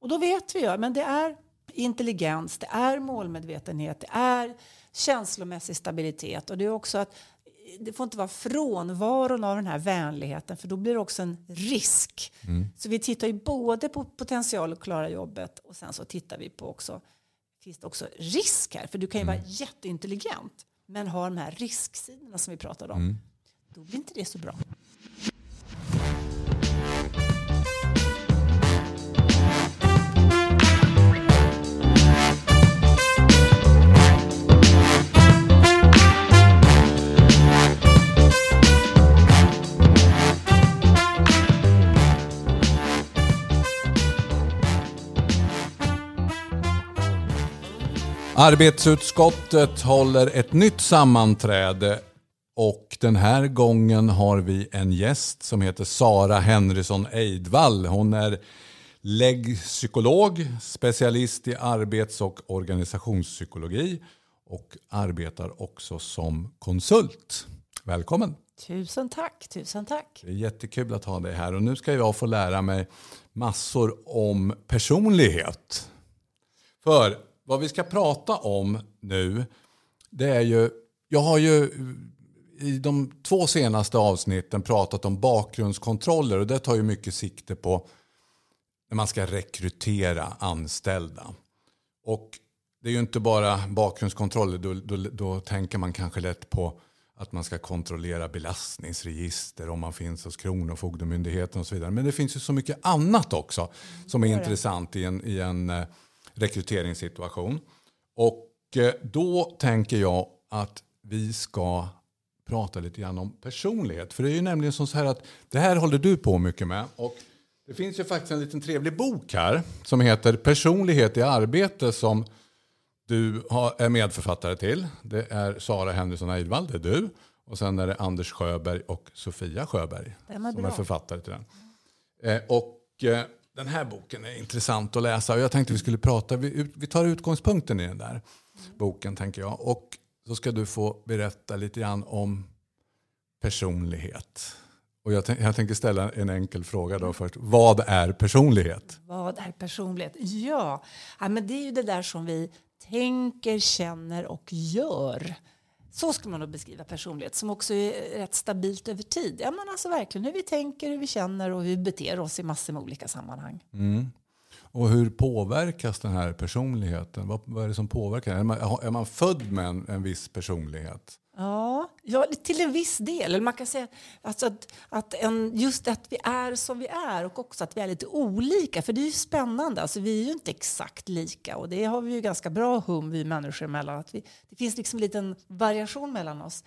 Och då vet vi ju, men det är intelligens, det är målmedvetenhet, det är känslomässig stabilitet och det är också att det får inte vara frånvaron av den här vänligheten för då blir det också en risk. Mm. Så vi tittar ju både på potential att klara jobbet och sen så tittar vi på också finns det också risk här? För du kan ju mm. vara jätteintelligent men ha de här risksidorna som vi pratade om. Mm. Då blir inte det så bra. Arbetsutskottet håller ett nytt sammanträde och den här gången har vi en gäst som heter Sara Henrysson Eidvall. Hon är läggpsykolog, specialist i arbets och organisationspsykologi och arbetar också som konsult. Välkommen! Tusen tack, tusen tack. Det är jättekul att ha dig här och nu ska jag få lära mig massor om personlighet. För vad vi ska prata om nu, det är ju, jag har ju i de två senaste avsnitten pratat om bakgrundskontroller och det tar ju mycket sikte på när man ska rekrytera anställda. Och det är ju inte bara bakgrundskontroller, då, då, då tänker man kanske lätt på att man ska kontrollera belastningsregister om man finns hos Kronofogdemyndigheten och så vidare. Men det finns ju så mycket annat också som är intressant i en, i en eh, rekryteringssituation. Och eh, då tänker jag att vi ska prata lite grann om personlighet. För det är ju nämligen så här att det här håller du på mycket med. Och det finns ju faktiskt en liten trevlig bok här som heter Personlighet i arbete som du är medförfattare till. Det är Sara Henriksson Eidvall, det är du. Och sen är det Anders Sjöberg och Sofia Sjöberg som bra. är författare till den. Eh, och eh, den här boken är intressant att läsa och jag tänkte vi skulle prata, vi, vi tar utgångspunkten i den där boken tänker jag. Och så ska du få berätta lite grann om personlighet. Och jag, jag tänker ställa en enkel fråga då först. Vad är personlighet? Vad är personlighet? Ja, ja men det är ju det där som vi tänker, känner och gör. Så skulle man nog beskriva personlighet som också är rätt stabilt över tid. Ja, men alltså verkligen hur vi tänker, hur vi känner och hur vi beter oss i massor med olika sammanhang. Mm. Och hur påverkas den här personligheten? Vad, vad är det som påverkar? Är man, är man född med en, en viss personlighet? Ja, ja, till en viss del. Eller man kan säga alltså att, att en, just att vi är som vi är och också att vi är lite olika. För det är ju spännande. Alltså, vi är ju inte exakt lika och det har vi ju ganska bra hum vi människor emellan. Att vi, det finns liksom en liten variation mellan oss.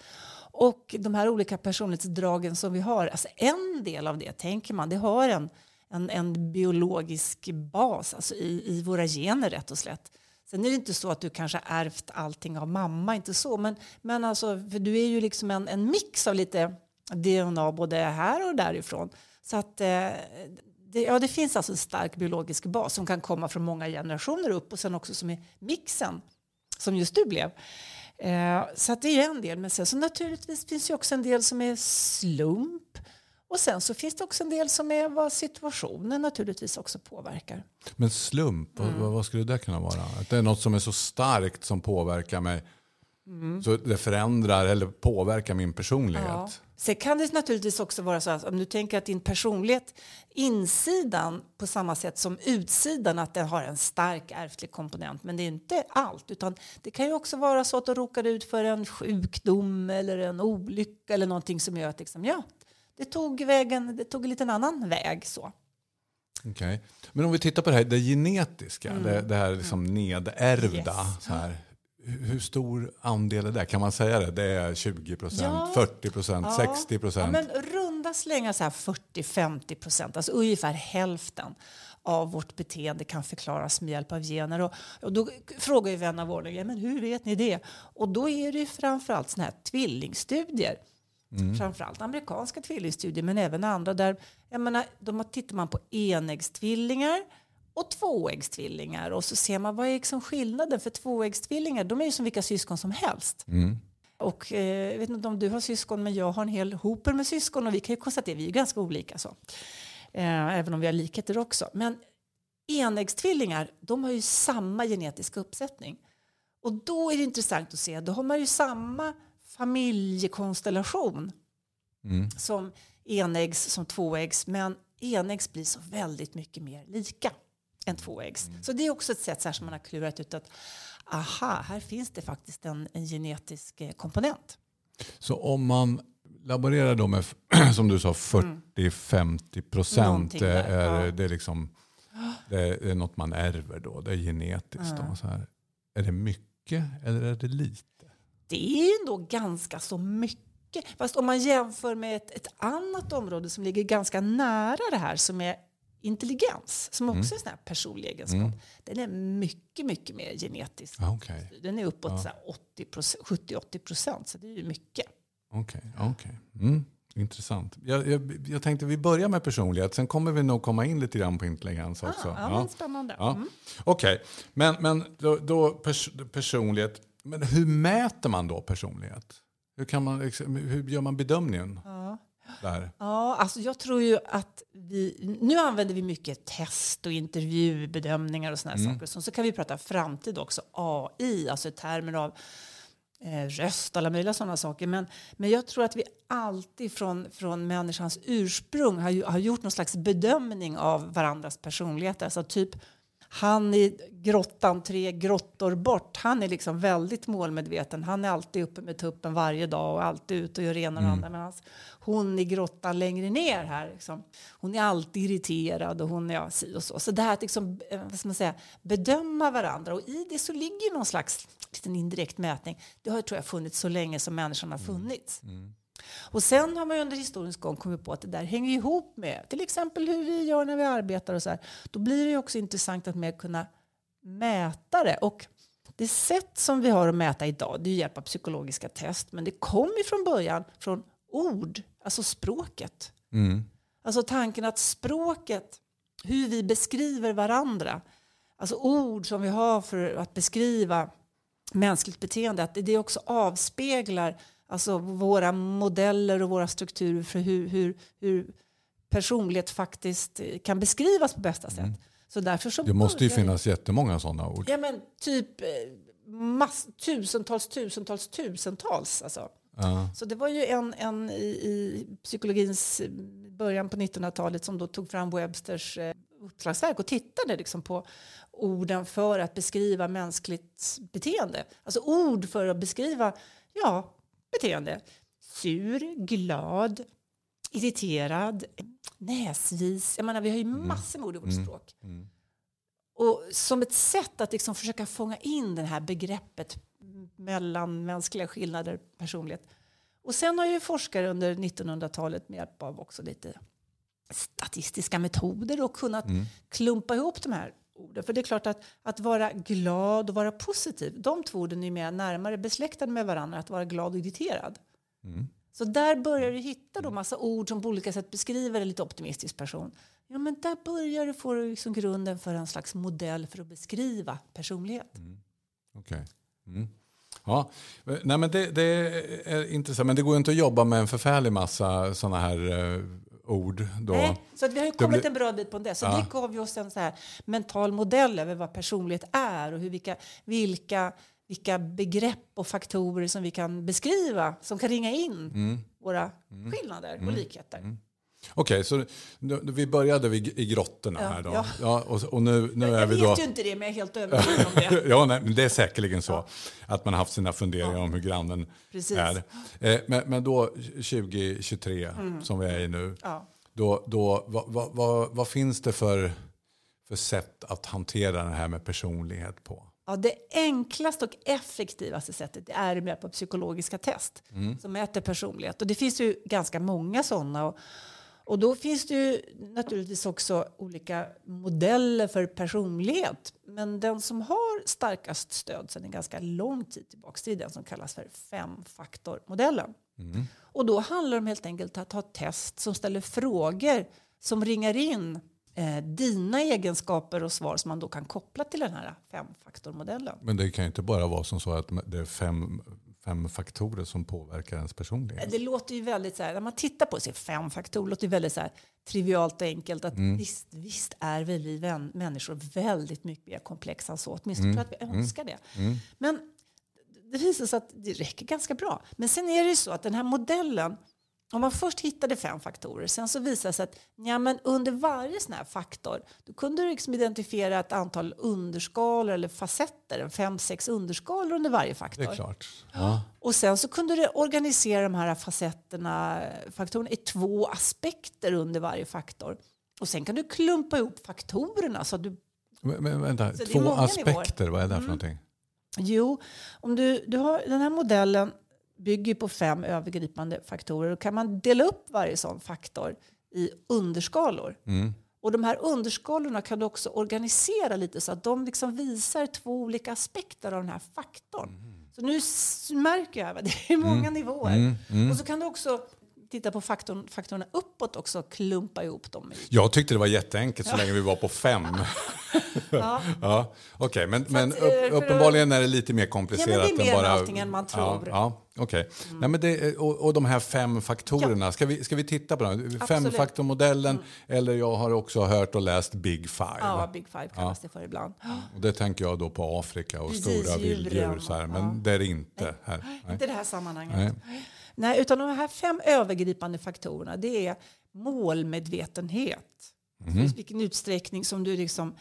Och de här olika personlighetsdragen som vi har, alltså en del av det tänker man, det har en, en, en biologisk bas alltså i, i våra gener rätt och slätt. Sen är det inte så att du kanske ärvt allting av mamma, inte så. Men, men alltså, för du är ju liksom en, en mix av lite DNA både här och därifrån. Så att eh, det, ja, det finns alltså en stark biologisk bas som kan komma från många generationer upp och sen också som är mixen som just du blev. Eh, så att det är en del. Men sen så naturligtvis finns ju också en del som är slump. Och sen så finns det också en del som är vad situationen naturligtvis också påverkar. Men slump, mm. vad, vad, skulle det kunna vara? Att det är något som är så starkt som påverkar mig. Mm. Så det förändrar eller påverkar min personlighet. Ja. Sen kan det naturligtvis också vara så att om du tänker att din personlighet, insidan på samma sätt som utsidan, att den har en stark ärftlig komponent. Men det är inte allt, utan det kan ju också vara så att du råkar ut för en sjukdom eller en olycka eller någonting som gör att liksom, ja, det tog, vägen, det tog en liten annan väg. så. Okay. Men om vi tittar på det här det genetiska, mm. det, det, här liksom mm. nedärvda. Yes. Så här. Hur stor andel är det? Kan man säga det? Det är 20 procent, ja. 40 procent, ja. 60 procent? Ja, runda slängar 40-50 procent, alltså ungefär hälften av vårt beteende kan förklaras med hjälp av gener. Och, och då frågar ju vän av ordning, men hur vet ni det? Och då är det framförallt såna här tvillingstudier Mm. Framförallt amerikanska tvillingstudier men även andra. Där, jag menar, då tittar man på enäggstvillingar och tvåäggstvillingar och så ser man vad är liksom skillnaden för tvåäggstvillingar de är ju som vilka syskon som helst. Mm. Och eh, jag vet inte om du har syskon men jag har en hel hoper med syskon och vi kan ju konstatera vi är ganska olika så. Eh, även om vi har likheter också. Men enäggstvillingar, de har ju samma genetiska uppsättning. Och då är det intressant att se, då har man ju samma familjekonstellation Mm. som enäggs som tvåäggs, men enäggs blir så väldigt mycket mer lika än tvåäggs. Mm. Så det är också ett sätt så här som man har klurat ut att aha, här finns det faktiskt en, en genetisk eh, komponent. Så om man laborerar då med, som du sa, 40-50 procent. Mm. Är, ja. det, är liksom, det är något man ärver då. Det är genetiskt. Då, så här. Är det mycket eller är det lite? Det är ju ändå ganska så mycket. Fast om man jämför med ett, ett annat område som ligger ganska nära det här som är intelligens, som också är en sån här personlig egenskap. Den är mycket, mycket mer genetisk. Ah, Okej, Den är uppåt här 70-80 procent, så det är ju mycket. okej, okej. Mm. Intressant. Jag, jag, jag tänkte vi börjar med personlighet. Sen kommer vi nog komma in lite grann på intelligens också. Ah, ja, men spännande. Ja. Mm. Okej, men, men då, då pers personlighet. Men hur mäter man då personlighet? Hur, kan man, hur gör man bedömningen Ja. där? Ja, alltså jag tror ju att vi... Nu använder vi mycket test och intervjubedömningar och såna här saker. Så, så kan vi prata framtid också, AI, alltså i termer av eh, röst och alla möjliga sådana saker. Men, men jag tror att vi alltid från, från människans ursprung har, ju, har gjort någon slags bedömning av varandras personligheter. Alltså typ han i grottan tre grottor bort, han är liksom väldigt målmedveten. Han är alltid uppe med tuppen varje dag och alltid ute och gör ena och det andra. Medan hon i grottan längre ner här, liksom, hon är alltid irriterad och hon är ja, si och så. Så det här att liksom, eh, vad ska man säga, bedöma varandra och i det så ligger någon slags liten indirekt mätning. Det har tror jag funnits så länge som människan har funnits. Och sen har man under historiens gång kommit på att det där hänger ihop med till exempel hur vi gör när vi arbetar och så här. Då blir det också intressant att mer kunna mäta det. Och det sätt som vi har att mäta idag det är hjälp av psykologiska test. Men det kom ju från början från ord, alltså språket. Mm. Alltså tanken att språket, hur vi beskriver varandra, alltså ord som vi har för att beskriva mänskligt beteende, att det också avspeglar alltså våra modeller och våra strukturer för hur, hur, hur personlighet faktiskt eh, kan beskrivas på bästa sätt. Så därför så Mm. Det måste ju finnas jättemånga sådana ord. Ja men typ eh, mass, tusentals, tusentals, tusentals. Alltså. Ja. Så det var ju en, en i, i psykologins eh, början på 1900-talet som då tog fram Websters uppslagsverk och tittade liksom på orden för att beskriva mänskligt beteende. Alltså ord för att beskriva ja, beteende. Sur, glad, irriterad, näsvis. Jag menar, vi har ju massor med ord i vårt språk. Och som ett sätt att liksom försöka fånga in det här begreppet mellan mänskliga skillnader, personlighet. Och sen har ju forskare under 1900-talet med hjälp av också lite statistiska metoder och kunnat klumpa ihop de här orden. För det är klart att, att vara glad och vara positiv, de två orden är mer närmare besläktade med varandra, att vara glad och irriterad. Så där börjar du hitta då massa ord som på olika sätt beskriver en lite optimistisk person. Ja, men där börjar du få liksom grunden för en slags modell för att beskriva personlighet. Okej. Mm. Ja, nej men det, det är intressant. Men det går inte att jobba med en förfärlig massa sådana här eh, ord. Då. Nej, så att vi har kommit blir- en bra bit på det. Så Ja. det gav ju oss en så här mental modell över vad personlighet är och hur, vilka, vilka, vilka begrepp och faktorer som vi kan beskriva som kan ringa in Mm. våra skillnader och likheter. Okej, så nu, vi började vid, i grottorna Ja, här då. ja. Ja, och, och nu, nu är Jag vi vet då... ju inte det, men jag är helt övertygad om det. ja, nej, men det är säkerligen så att man har haft sina funderingar om hur grannen Precis. är. Eh, men, men då 2023 som vi är i nu, då, då, vad, vad, vad, vad finns det för, för sätt att hantera det här med personlighet på? Ja, det enklaste och effektivaste sättet är med hjälp av psykologiska test som mäter personlighet. Och det finns ju ganska många sådana. Och, och då finns det ju naturligtvis också olika modeller för personlighet. Men den som har starkast stöd sedan en ganska lång tid tillbaka det är den som kallas för femfaktormodellen. Och då handlar det om helt enkelt att ha test som ställer frågor som ringar in eh, dina egenskaper och svar som man då kan koppla till den här femfaktormodellen. Men det kan ju inte bara vara som så att det är fem fem faktorer som påverkar ens personlighet? Det låter ju väldigt så här, när man tittar på sig fem faktorer, låter det väldigt så här, trivialt och enkelt. Att Mm. visst, visst är väl vi vän, människor väldigt mycket mer komplexa än så. Åtminstone Mm. tror jag att vi önskar det. Men det visar sig att det räcker ganska bra. Men sen är det ju så att den här modellen, om man först hittade fem faktorer, sen så visar det sig att ja, men under varje sån här faktor, då kunde du liksom identifiera ett antal underskalor eller facetter, en fem, sex underskalor under varje faktor. Det är klart. Ja. Och sen så kunde du organisera de här facetterna, faktorerna i två aspekter under varje faktor. Och sen kan du klumpa ihop faktorerna. Så att du, Men, men vänta, två aspekter, vad är det för någonting? jo, om du, du har, den här modellen bygger på fem övergripande faktorer. Och kan man dela upp varje sån faktor i underskalor. Och de här underskalorna kan du också organisera lite så att de liksom visar två olika aspekter av den här faktorn. Så nu märker jag att det är många nivåer. Och så kan du också titta på faktorn, faktorerna uppåt också och klumpa ihop dem. Jag tyckte det var jätteenkelt så länge vi var på fem. Ja. ja, Okej, men, men upp, eh, uppenbarligen är det lite mer komplicerat. Ja, men det är mer än bara, allting än man tror. Mm. Ja, ja, okej. Nej, men det, och, och de här fem faktorerna, ska, vi, ska vi titta på dem? Femfaktormodellen, eller jag har också hört och läst Big Five. Mm. Ja, Big Five kallas det för ibland. Och det tänker jag då på Afrika och Precis, stora vilddjur. Så här, men det är det inte här. Nej. Inte det här sammanhanget. Nej. Nej. utan de här fem övergripande faktorerna det är målmedvetenhet. Mhm. I vilken utsträckning som du liksom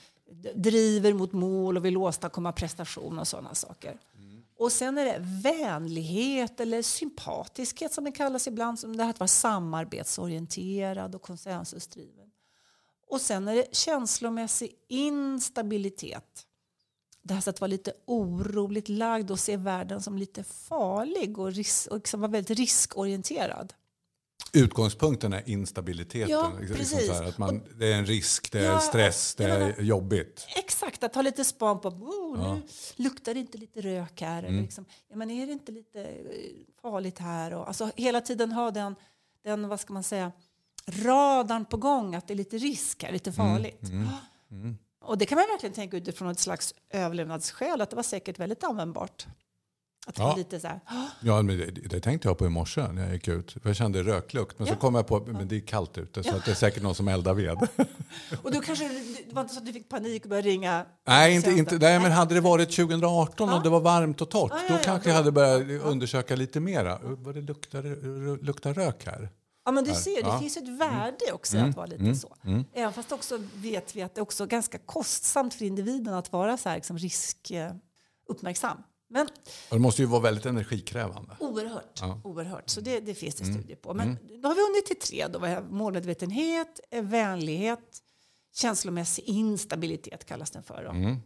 driver mot mål och vill åstadkomma prestation och sådana saker. Mm. Och sen är det vänlighet eller sympatiskhet som det kallas ibland. Som det här att vara samarbetsorienterad och konsensusdriven. Och sen är det känslomässig instabilitet. Det här att vara lite oroligt lagd och se världen som lite farlig och, risk, och liksom vara väldigt riskorienterad. Utgångspunkten är instabiliteten. Ja, liksom så här, att man, det är en risk, det är Ja, stress, det är menar- jobbigt. Exakt, att ha lite span på oh, nu luktar det inte lite rök här. Eller liksom, ja, men är det inte lite eh, farligt här? Och, alltså, hela tiden ha den, den, vad ska man säga, radarn på gång att det är lite risk här, lite farligt. Och det kan man verkligen tänka utifrån ett slags överlevnadsskäl att det var säkert väldigt användbart. Att det Ja. lite så här, "Åh, Ja, men det, det tänkte jag på i morse när jag gick ut. Jag kände röklukt, men så Ja. kom jag på att det är kallt ute så att det är säkert någon som eldar ved. Och då kanske det var inte så att du fick panik och började ringa? nej, inte, inte, nej, men hade det varit 2018 och det var varmt och torrt, Ja, ja, då ja, kanske jag hade börjat undersöka lite mera. Vad det luktar, luktar rök här? Ja, men du ser, det Ja. Mm. finns ett värde också i att vara lite så. Även fast också vet vi att det är också ganska kostsamt för individen att vara så här liksom risk eh. Men Och det måste ju vara väldigt energikrävande. oerhört, Ja. oerhört. Så det, det finns det studier på. Men då har vi hunnit till tre. Då. Vi har målmedvetenhet, eh, vänlighet, känslomässig instabilitet kallas den för. Då.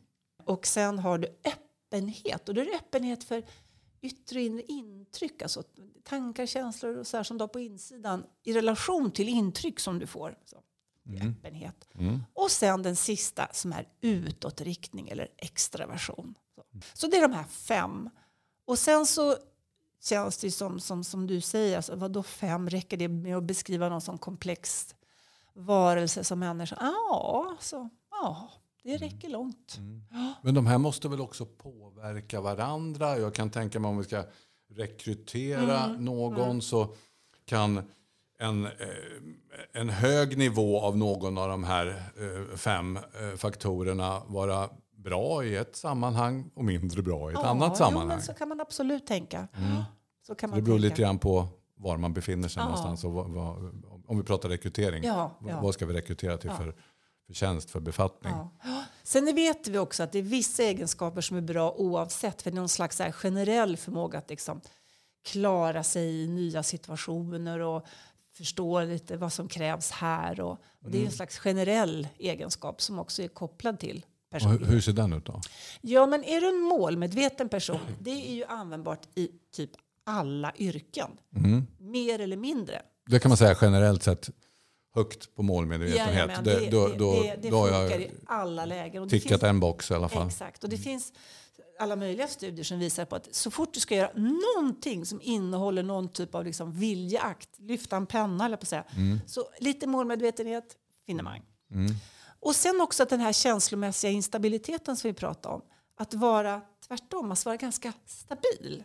Och sen har du öppenhet. Och då är det öppenhet för yttre och inre intryck. Alltså tankar, känslor och så här som du har på insidan i relation till intryck som du får. Så. är Öppenhet. Och sen den sista som är utåtriktning eller extraversion. Så. det är de här fem. Och sen så känns det som, som, som du säger, alltså, vad då fem? Räcker det med att beskriva någon som komplex varelse som människa? Ja, så, ja det räcker långt. Men de här måste väl också påverka varandra? Jag kan tänka mig om vi ska rekrytera Mm, någon så kan en, eh, en hög nivå av någon av de här eh, fem eh, faktorerna vara bra i ett sammanhang och mindre bra i ett annat Jo, sammanhang. men så kan man absolut tänka. Så kan man Det beror tänka. lite grann på var man befinner sig Ja. någonstans. Och vad, vad, om vi pratar rekrytering, Ja, vad- ja. vad ska vi rekrytera till för, för tjänst, för befattning? Ja. Sen vet vi också att det är vissa egenskaper som är bra oavsett. För det är någon slags här generell förmåga att liksom klara sig i nya situationer och förstå lite vad som krävs här. Och, och det är en slags generell egenskap som också är kopplad till hur, hur ser den ut då? Ja, men är du en målmedveten person, det är ju användbart i typ alla yrken. Mer eller mindre. Det kan man säga generellt sett högt på målmedvetenhet. Jajamän, det, det, då, det, då, det, det då funkar jag i alla lägen. Och tickat finns- en box i alla fall. Exakt. Och det finns alla möjliga studier som visar på att så fort du ska göra någonting som innehåller någon typ av liksom viljeakt, lyfta en penna eller på att säga, så lite målmedvetenhet, finemang. Och sen också att den här känslomässiga instabiliteten som vi pratade om, att vara tvärtom, att vara ganska stabil.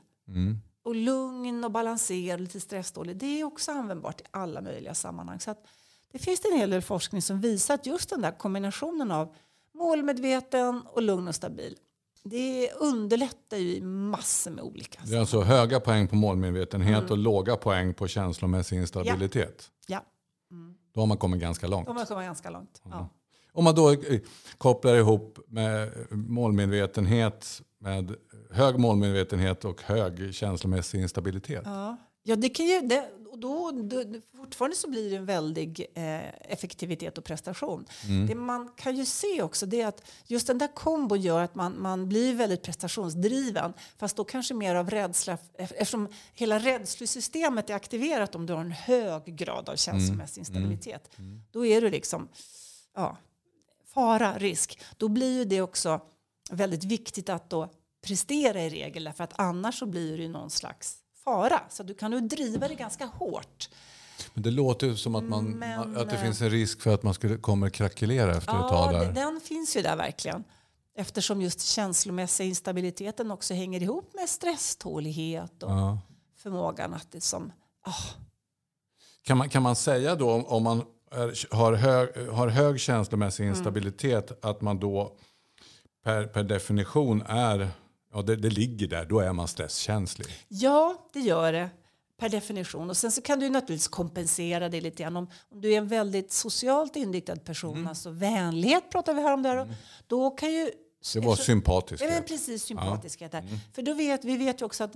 och lugn och balanserad, lite stressdålig, det är också användbart i alla möjliga sammanhang. Så att det finns en hel del forskning som visar att just den där kombinationen av målmedveten och lugn och stabil, det underlättar ju i massor med olika. Det är alltså höga poäng på målmedvetenhet mm. och låga poäng på känslomässig instabilitet. Ja. ja. Mm. Då har man kommit ganska långt. Då har man kommit ganska långt. Ja. Om man då eh, kopplar ihop med målmedvetenhet med hög målmedvetenhet och hög känslomässig instabilitet. Ja, ja det kan ju, det, och då, då, fortfarande så blir det en väldig eh, effektivitet och prestation. Mm. Det man kan ju se också det är att just den där kombon gör att man, man blir väldigt prestationsdriven. Fast då kanske mer av rädsla eftersom hela rädslosystemet är aktiverat om du har en hög grad av känslomässig mm. instabilitet. Mm. Då är du liksom ja, fara, risk. Då blir ju det också väldigt viktigt att då prestera i regel därför att annars så blir det ju någon slags fara. Så du kan ju driva det ganska hårt. Men det låter ju som att, man, Men, att det finns en risk för att man skulle, kommer krackelera efter ja, ett tag. Där. Den finns ju där verkligen. Eftersom just känslomässiga instabiliteten också hänger ihop med stresstålighet och ja. förmågan att det som... Oh. Kan, man, kan man säga då om man är, har, hög, har hög känslomässig mm. instabilitet mm. att man då per, per definition är Ja, det, det ligger där, då är man stresskänslig. Ja, det gör det per definition. Och sen så kan du naturligtvis kompensera det lite grann. Om, om du är en väldigt socialt inriktad person, mm. alltså vänlighet pratar vi här om där, mm. då kan ju... Det var sympatiskhet. Ja, precis sympatiskhet. Ja. Mm. För då vet, vi vet ju också att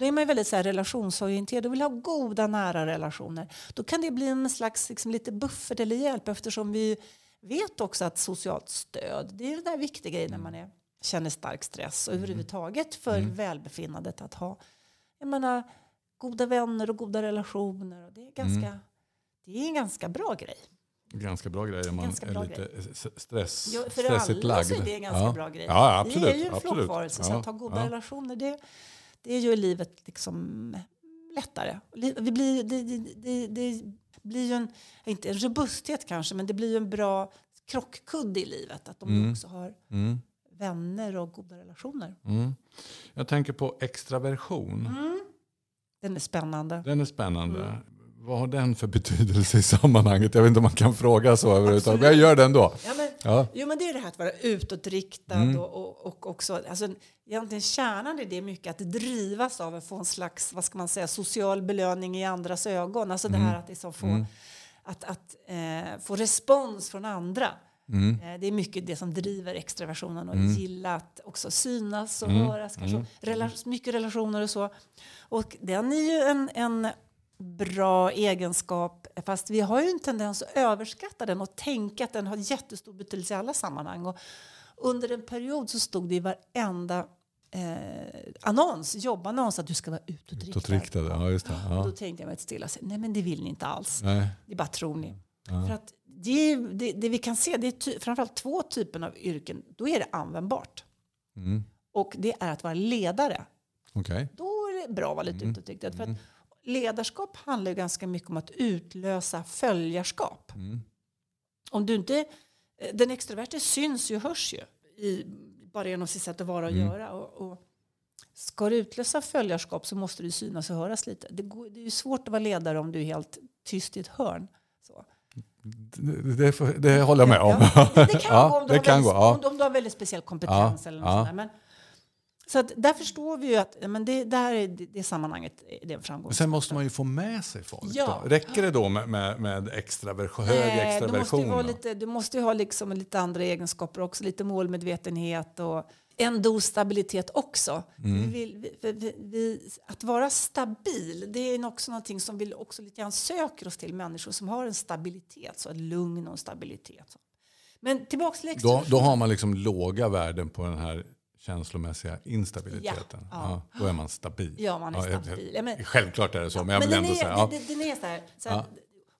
då är man väldigt så här relationsorienterad och vill ha goda nära relationer. Då kan det bli en slags liksom, lite buffert eller hjälp eftersom vi vet också att socialt stöd, det är den där viktiga grejen när man är känner stark stress och mm. överhuvudtaget för mm. välbefinnandet att ha jag menar, goda vänner och goda relationer. Och det, är ganska, mm. det är en ganska bra grej. Ganska bra grej om man är lite grej. stress, ja, för stressigt alla så är det en ganska ja. bra grej. Ja, absolut, det är ju en flockvarelse, så att ha goda relationer det, det gör livet liksom lättare. Det blir, det, det, det, blir ju en, inte en robusthet kanske, men det blir ju en bra krockkudde i livet. Att de mm. också har mm vänner och goda relationer. Mm. Jag tänker på extraversion. Mm. Den är spännande. Den är spännande. Mm. Vad har den för betydelse i sammanhanget? Jag vet inte om man kan fråga så överhuvudtaget, men jag gör det ändå. Ja, men, ja. Jo, men det är det här att vara utåtriktad mm. och, och, och också, alltså, egentligen kärnan i det är mycket att drivas av att få en slags, vad ska man säga, social belöning i andras ögon. Alltså mm. det här att liksom få, mm. att, att eh, få respons från andra. Mm. Eh, det är mycket det som driver extraversionen och mm. gilla att också synas och mm. höras. Kanske. Mm. Rela mycket relationer och så. Och den är ju en, en bra egenskap, fast vi har ju en tendens att överskatta den och tänka att den har jättestor betydelse i alla sammanhang. Och under en period så stod det i varenda eh, annons, jobbannons att du ska vara utåtriktad. utåtriktad ja, just det. Ja. Och då tänkte jag mig stilla, nej men det vill ni inte alls. Nej. Det bara tror ni. Ja. För att det, det, det, vi kan se, det är ty, framförallt två typer av yrken. Då är det användbart. Mm. Och det är att vara ledare. Okay. Då är det bra att vara lite mm. utåtriktad. För att mm. Ledarskap handlar ju ganska mycket om att utlösa följarskap. Mm. Om du inte, den extroverte syns ju och hörs ju. I, bara genom sitt sätt att vara och mm. göra. Och, och, ska du utlösa följarskap så måste du synas och höras lite. Det, går, det är ju svårt att vara ledare om du är helt tyst i ett hörn. Så. Det, det, det håller jag med om. Ja, det, det kan ja, gå om du, har, väldigt, gå, ja. om, om du har väldigt speciell kompetens. eller något. Men, så att där förstår vi ju att men det, där är det, det sammanhanget det är framgång. Sen måste man ju få med sig folk. Ja. Då. Räcker det då med, med, med extraversion, hög extraversion? Du måste, lite, du måste ju ha liksom lite andra egenskaper också, lite målmedvetenhet och en dos stabilitet också. Mm. Vi vill, vi, vi, att vara stabil, det är också någonting som vi också lite grann söker oss till. Människor som har en stabilitet, så ett lugn och en stabilitet. Men tillbaks till då, då har man liksom låga värden på den här känslomässiga instabiliteten. Ja, ja. då är man stabil. Ja, man är stabil. Ja, men, Självklart är det så, men jag vill ändå är, säga... Ja. Det, det, är så här, så här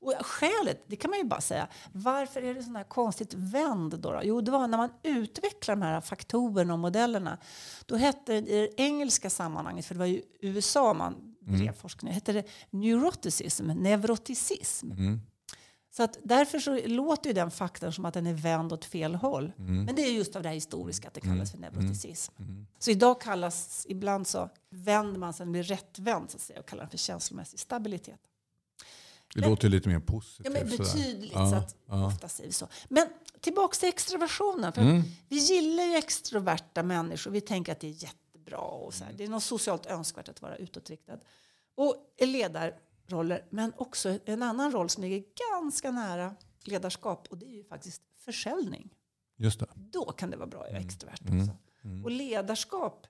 och skälet, det kan man ju bara säga, varför är det så här konstigt vänd då, då? Jo, det var när man utvecklar de här faktorerna och modellerna. Då hette det i det engelska sammanhanget, för det var ju USA man drev mm. forskning, hette det neuroticism, neuroticism. Mm. Så att därför så låter ju den faktorn som att den är vänd åt fel håll. Men det är just av det här historiska att det kallas för neuroticism. Så idag kallas, ibland så vänder man sig, den blir rättvänd så att säga, och kallar den för känslomässig stabilitet. Det låter ju lite mer positivt. Ja, men betydligt. Ja, så att ja. ofta säger vi så. Men tillbaks till extroversionen. För Mm. Vi gillar ju extroverta människor. Vi tänker att det är jättebra. Och så här. Det är något socialt önskvärt att vara utåtriktad. Och ledarroller, men också en annan roll som ligger ganska nära ledarskap. Och det är ju faktiskt försäljning. Just det. Då kan det vara bra att Mm. vara extrovert också. Och ledarskap,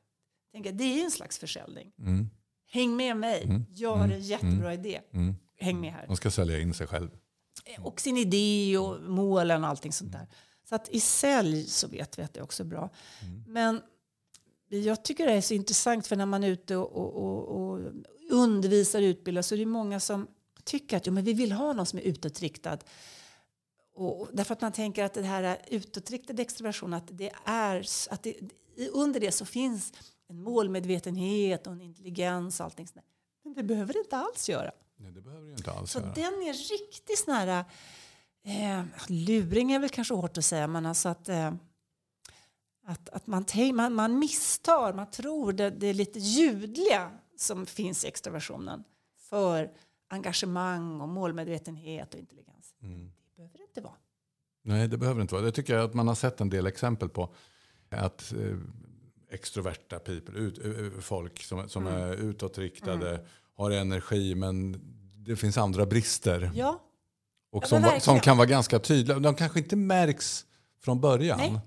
tänker jag, det är ju en slags försäljning. Mm. Häng med mig, jag har en jättebra idé. Mm. Häng med här Man ska sälja in sig själv. och sin idé och målen och allting sånt där. Så att i sälj så vet vi att det är också bra. Men jag tycker det är så intressant för när man är ute och, och, och, och undervisar och utbildar så är det många som tycker att jo, men vi vill ha någon som är utåtriktad. Och, därför att man tänker att det här utåtriktade extroversion, att det är att det, under det så finns en målmedvetenhet och en intelligens och allting sånt där. Men det behöver det inte alls göra. Nej, det behöver det inte alls Så göra. den är riktigt sån här... Eh, luring är väl kanske hårt att säga, men alltså att, eh, att, att man, man, man misstar, man tror det, det är lite ljudliga som finns i extroversionen för engagemang och målmedvetenhet och intelligens. Mm. Det behöver det inte vara. Nej, det behöver det inte vara. Det tycker jag att man har sett en del exempel på. Att eh, extroverta people, ut, eh, folk som, som Mm. är utåtriktade, har energi men det finns andra brister. Ja, Och Ja, som, verkligen. som kan vara ganska tydliga. De kanske inte märks från början. Nej.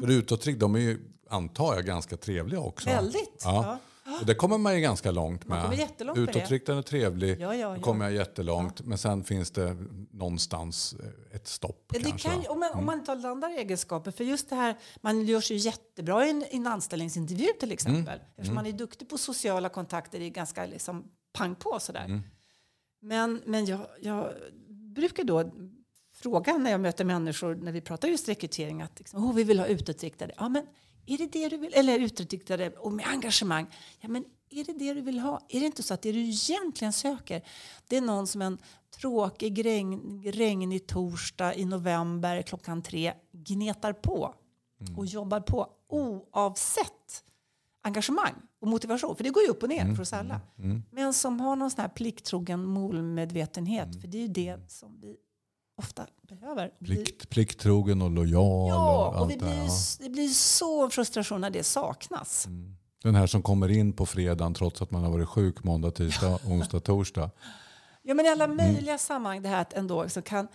För utåtrikt, de är ju, antar jag, ganska trevliga också. väldigt. Ja. Ja. Och det kommer man ju ganska långt med. Man kommer jättelångt med det. Utåtriktad och trevlig, Ja, ja, ja. kommer jag jättelångt. Men sen finns det någonstans eh, ett stopp Ja, Det kanske. kan, om, man, om man har andra egenskaper. För just det här, man gör sig jättebra i en, i en anställningsintervju till exempel. Eftersom man är duktig på sociala kontakter, det är ganska liksom pang på sådär. Men, men jag, jag brukar då fråga när jag möter människor, när vi pratar just rekrytering, att liksom, oh, vi vill ha utåtriktade. Ja, men är det det du vill? Eller utåtriktade och med engagemang. Ja, men är det det du vill ha? Är det inte så att det du egentligen söker, det är någon som en tråkig regn, regnig torsdag i november klockan tre gnetar på och jobbar på oavsett engagemang och motivation. För det går ju upp och ner för oss alla. Men som har någon sån här plikttrogen målmedvetenhet. För det är ju det som vi ofta behöver. Plikt, plikttrogen och lojal Ja, och och allt det det blir, ja. det blir så frustration när det saknas. Den här som kommer in på fredagen trots att man har varit sjuk måndag, tisdag, onsdag, torsdag. Ja, men i alla möjliga sammanhang det här att ändå så kan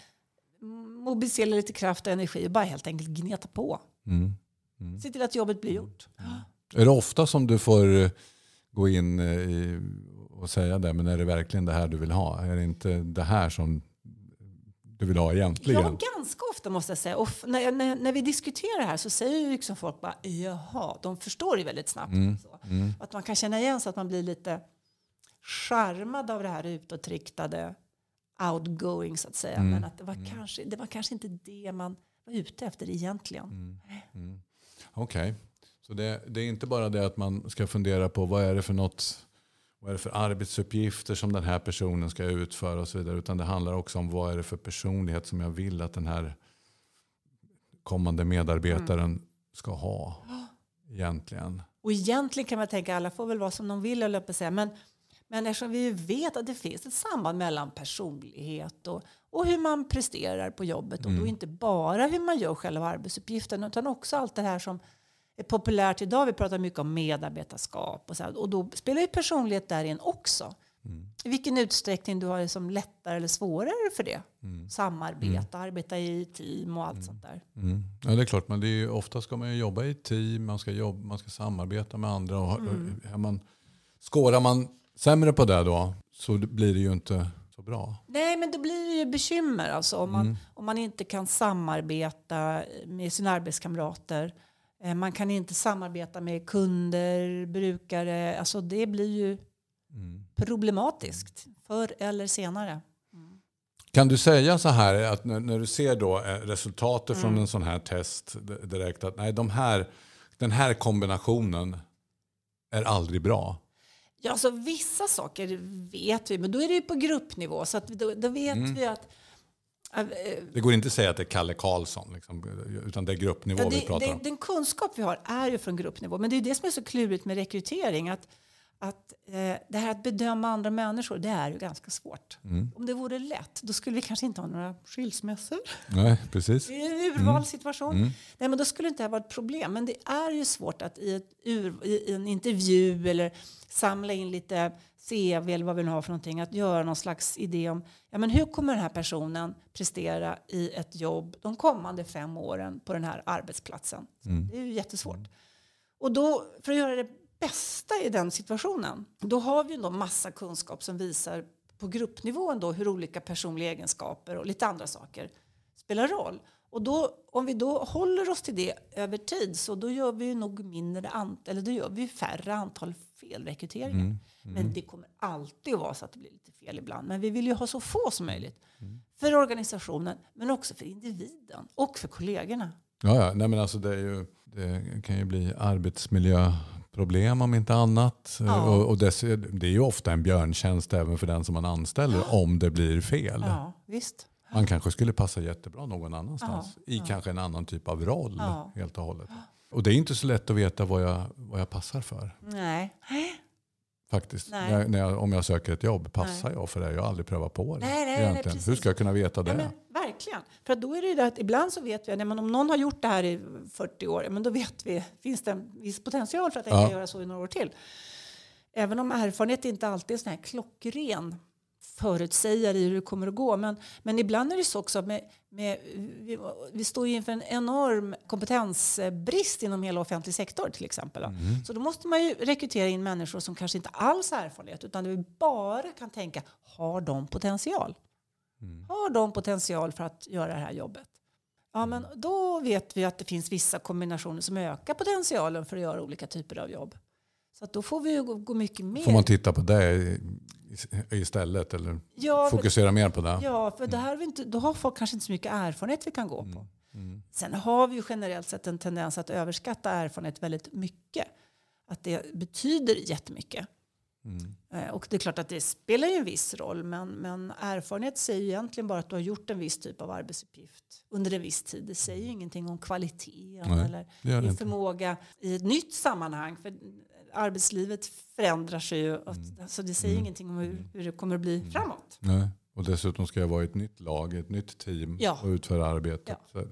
mobilisera lite kraft och energi och bara helt enkelt gneta på. Mm. Se till att jobbet blir gjort. Är det ofta som du får eh, gå in eh, och säga det, men är det verkligen det här du vill ha? Är det inte det här som du vill ha egentligen? Ja, ganska ofta måste jag säga. Och när, när, när vi diskuterar det här så säger ju liksom folk bara jaha, de förstår ju väldigt snabbt. Så. Att man kan känna igen sig att man blir lite charmad av det här utåtriktade outgoing så att säga. Men att det var, kanske, det var kanske inte det man var ute efter egentligen. Okej, så det, det är inte bara det att man ska fundera på vad är det för något vad är det för arbetsuppgifter som den här personen ska utföra och så vidare. Utan det handlar också om vad är det för personlighet som jag vill att den här kommande medarbetaren ska ha. Egentligen. Och egentligen kan man tänka alla får väl vara som de vill, att säga. Men, men eftersom vi vet att det finns ett samband mellan personlighet och, och hur man presterar på jobbet. Och då inte bara hur man gör själva arbetsuppgiften utan också allt det här som är populärt idag. Vi pratar mycket om medarbetarskap och så här. Och då spelar ju personlighet där in också. I vilken utsträckning du har det som lättare eller svårare för det. Samarbeta, arbeta i team och allt sånt där. Mm. Ja, det är klart, men det är ofta ska man jobba i team, man ska, jobba, man ska samarbeta med andra. Och, är man, skårar man sämre på det då så blir det ju inte så bra. Nej, men då blir det ju bekymmer alltså, om, man, om man inte kan samarbeta med sina arbetskamrater. Eh, Man kan inte samarbeta med kunder, brukare. Alltså det blir ju problematiskt förr eller senare. Kan du säga så här att när, när du ser då eh, resultatet från en sån här test direkt att nej, de här, den här kombinationen är aldrig bra. Ja, alltså vissa saker vet vi, men då är det ju på gruppnivå. Så att då, då vet vi att Det går inte att säga att det är Kalle Karlsson, liksom, utan det är gruppnivå Ja, vi det, pratar det, om. den kunskap vi har är ju från gruppnivå. Men det är det som är så klurigt med rekrytering. Att, att eh, det här att bedöma andra människor, det är ju ganska svårt. Mm. Om det vore lätt, då skulle vi kanske inte ha några skilsmässor. Nej, precis. Det är en urvalssituation. Nej, men då skulle inte det här vara ett problem. Men det är ju svårt att i, ett ur, i en intervju eller samla in lite CV eller vad vi nu har för någonting, att göra någon slags idé om ja, men hur kommer den här personen prestera i ett jobb de kommande fem åren på den här arbetsplatsen. Det är ju jättesvårt. Och då, för att göra det bästa i den situationen, då har vi ju då massa kunskap som visar på gruppnivån då hur olika personliga egenskaper och lite andra saker spelar roll. Och då, om vi då håller oss till det över tid så då gör vi ju nog mindre ant eller då gör vi färre antal felrekryteringar. Men det kommer alltid att vara så att det blir lite fel ibland. Men vi vill ju ha så få som möjligt. För organisationen men också för individen och för kollegorna. Ja, ja. Nej, men alltså det, ju, det kan ju bli arbetsmiljöproblem om inte annat. Ja. Och, och dess, det är ju ofta en björntjänst även för den som man anställer om det blir fel. Ja, visst. Man kanske skulle passa jättebra någon annanstans. I kanske en annan typ av roll Ja. helt och hållet. Och det är inte så lätt att veta vad jag, vad jag passar för. Nej. Faktiskt. Nej. När, när jag, om jag söker ett jobb, passar jag för det? Jag har aldrig prövat på det. Nej, nej, nej, egentligen. Hur ska jag kunna veta det? Men, verkligen. För då är det ju det att ibland så vet vi att om någon har gjort det här i 40 år, men då vet vi, finns det en viss potential för att den Ja. kan göra så i några år till. Även om erfarenhet inte alltid är sån här klockren förutsägare i hur det kommer att gå. Men, men ibland är det så också med, med vi, vi står ju inför en enorm kompetensbrist inom hela offentlig sektor till exempel. då. Så då måste man ju rekrytera in människor som kanske inte alls har erfarenhet utan vi bara kan tänka, har de potential? Har de potential för att göra det här jobbet? Ja, men då vet vi att det finns vissa kombinationer som ökar potentialen för att göra olika typer av jobb. Så då får vi ju gå, mycket mer. Får man titta på det istället? Eller ja, för, fokusera mer på det? ja, för det här har vi inte, då har folk kanske inte så mycket erfarenhet vi kan gå på. Mm. Sen har vi ju generellt sett en tendens att överskatta erfarenhet väldigt mycket. Att det betyder jättemycket. Mm. Eh, Och det är klart att det spelar ju en viss roll men, men erfarenhet säger ju egentligen bara att du har gjort en viss typ av arbetsuppgift under en viss tid. Det säger ju ingenting om kvaliteten Nej, eller din förmåga i ett nytt sammanhang. För arbetslivet förändrar sig ju. Mm. Så det säger ingenting om hur, hur det kommer att bli framåt. Nej. Och dessutom ska jag vara i ett nytt lag, ett nytt team Ja. och utföra arbetet. Så,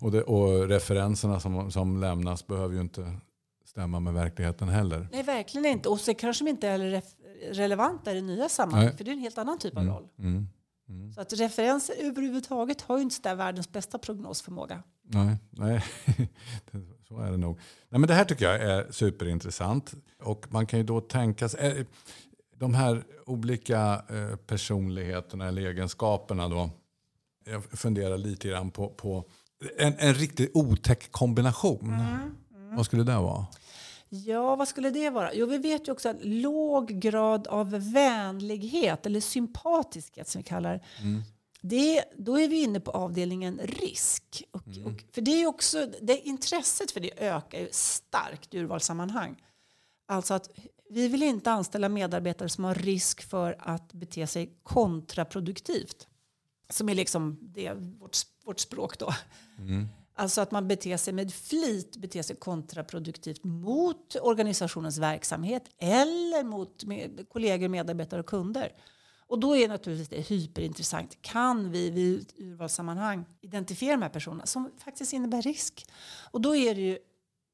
och, det, och referenserna som, som lämnas behöver ju inte stämma med verkligheten heller. Nej, verkligen inte. Och så kanske de inte är relevanta i det nya sammanhanget. För det är en helt annan typ av roll. Mm. Så att referenser överhuvudtaget har ju inte världens bästa prognosförmåga. Nej, nej. Så är det nog. Nej, men det här tycker jag är superintressant. Och man kan ju då tänka sig, eh, de här olika eh, personligheterna eller egenskaperna då. Jag funderar lite grann på, på en, en riktigt otäck kombination. Vad skulle det vara? Ja, vad skulle det vara? Jo, vi vet ju också att låg grad av vänlighet eller sympatiskhet som vi kallar det, det. Då är vi inne på avdelningen risk. Och, och, för det är också, det intresset för det ökar ju starkt i urvalssammanhang. Alltså att vi vill inte anställa medarbetare som har risk för att bete sig kontraproduktivt. Som är liksom det, vårt, vårt språk då. Alltså att man beter sig med flit, beter sig kontraproduktivt mot organisationens verksamhet eller mot med, kollegor, medarbetare och kunder. Och då är naturligtvis det hyperintressant. Kan vi vid urvalssammanhang identifiera de här personerna som faktiskt innebär risk? Och då är det ju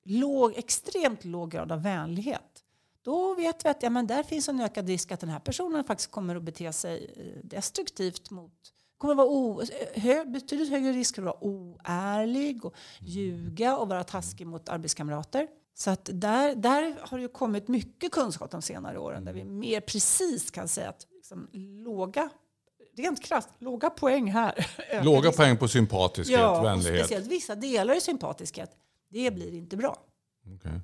låg, extremt låg grad av vänlighet. Då vet vi att ja, men där finns en ökad risk att den här personen faktiskt kommer att bete sig eh, destruktivt mot kommer att vara o, hö, betydligt högre risk att vara oärlig och ljuga och vara taskig mot arbetskamrater. Så att där, där har det ju kommit mycket kunskap de senare åren där vi mer precis kan säga att liksom, låga, rent krasst, låga poäng här. Låga risk- poäng på sympatiskhet, Ja, vänlighet. speciellt vissa delar i sympatiskhet. Det blir inte bra. Okej.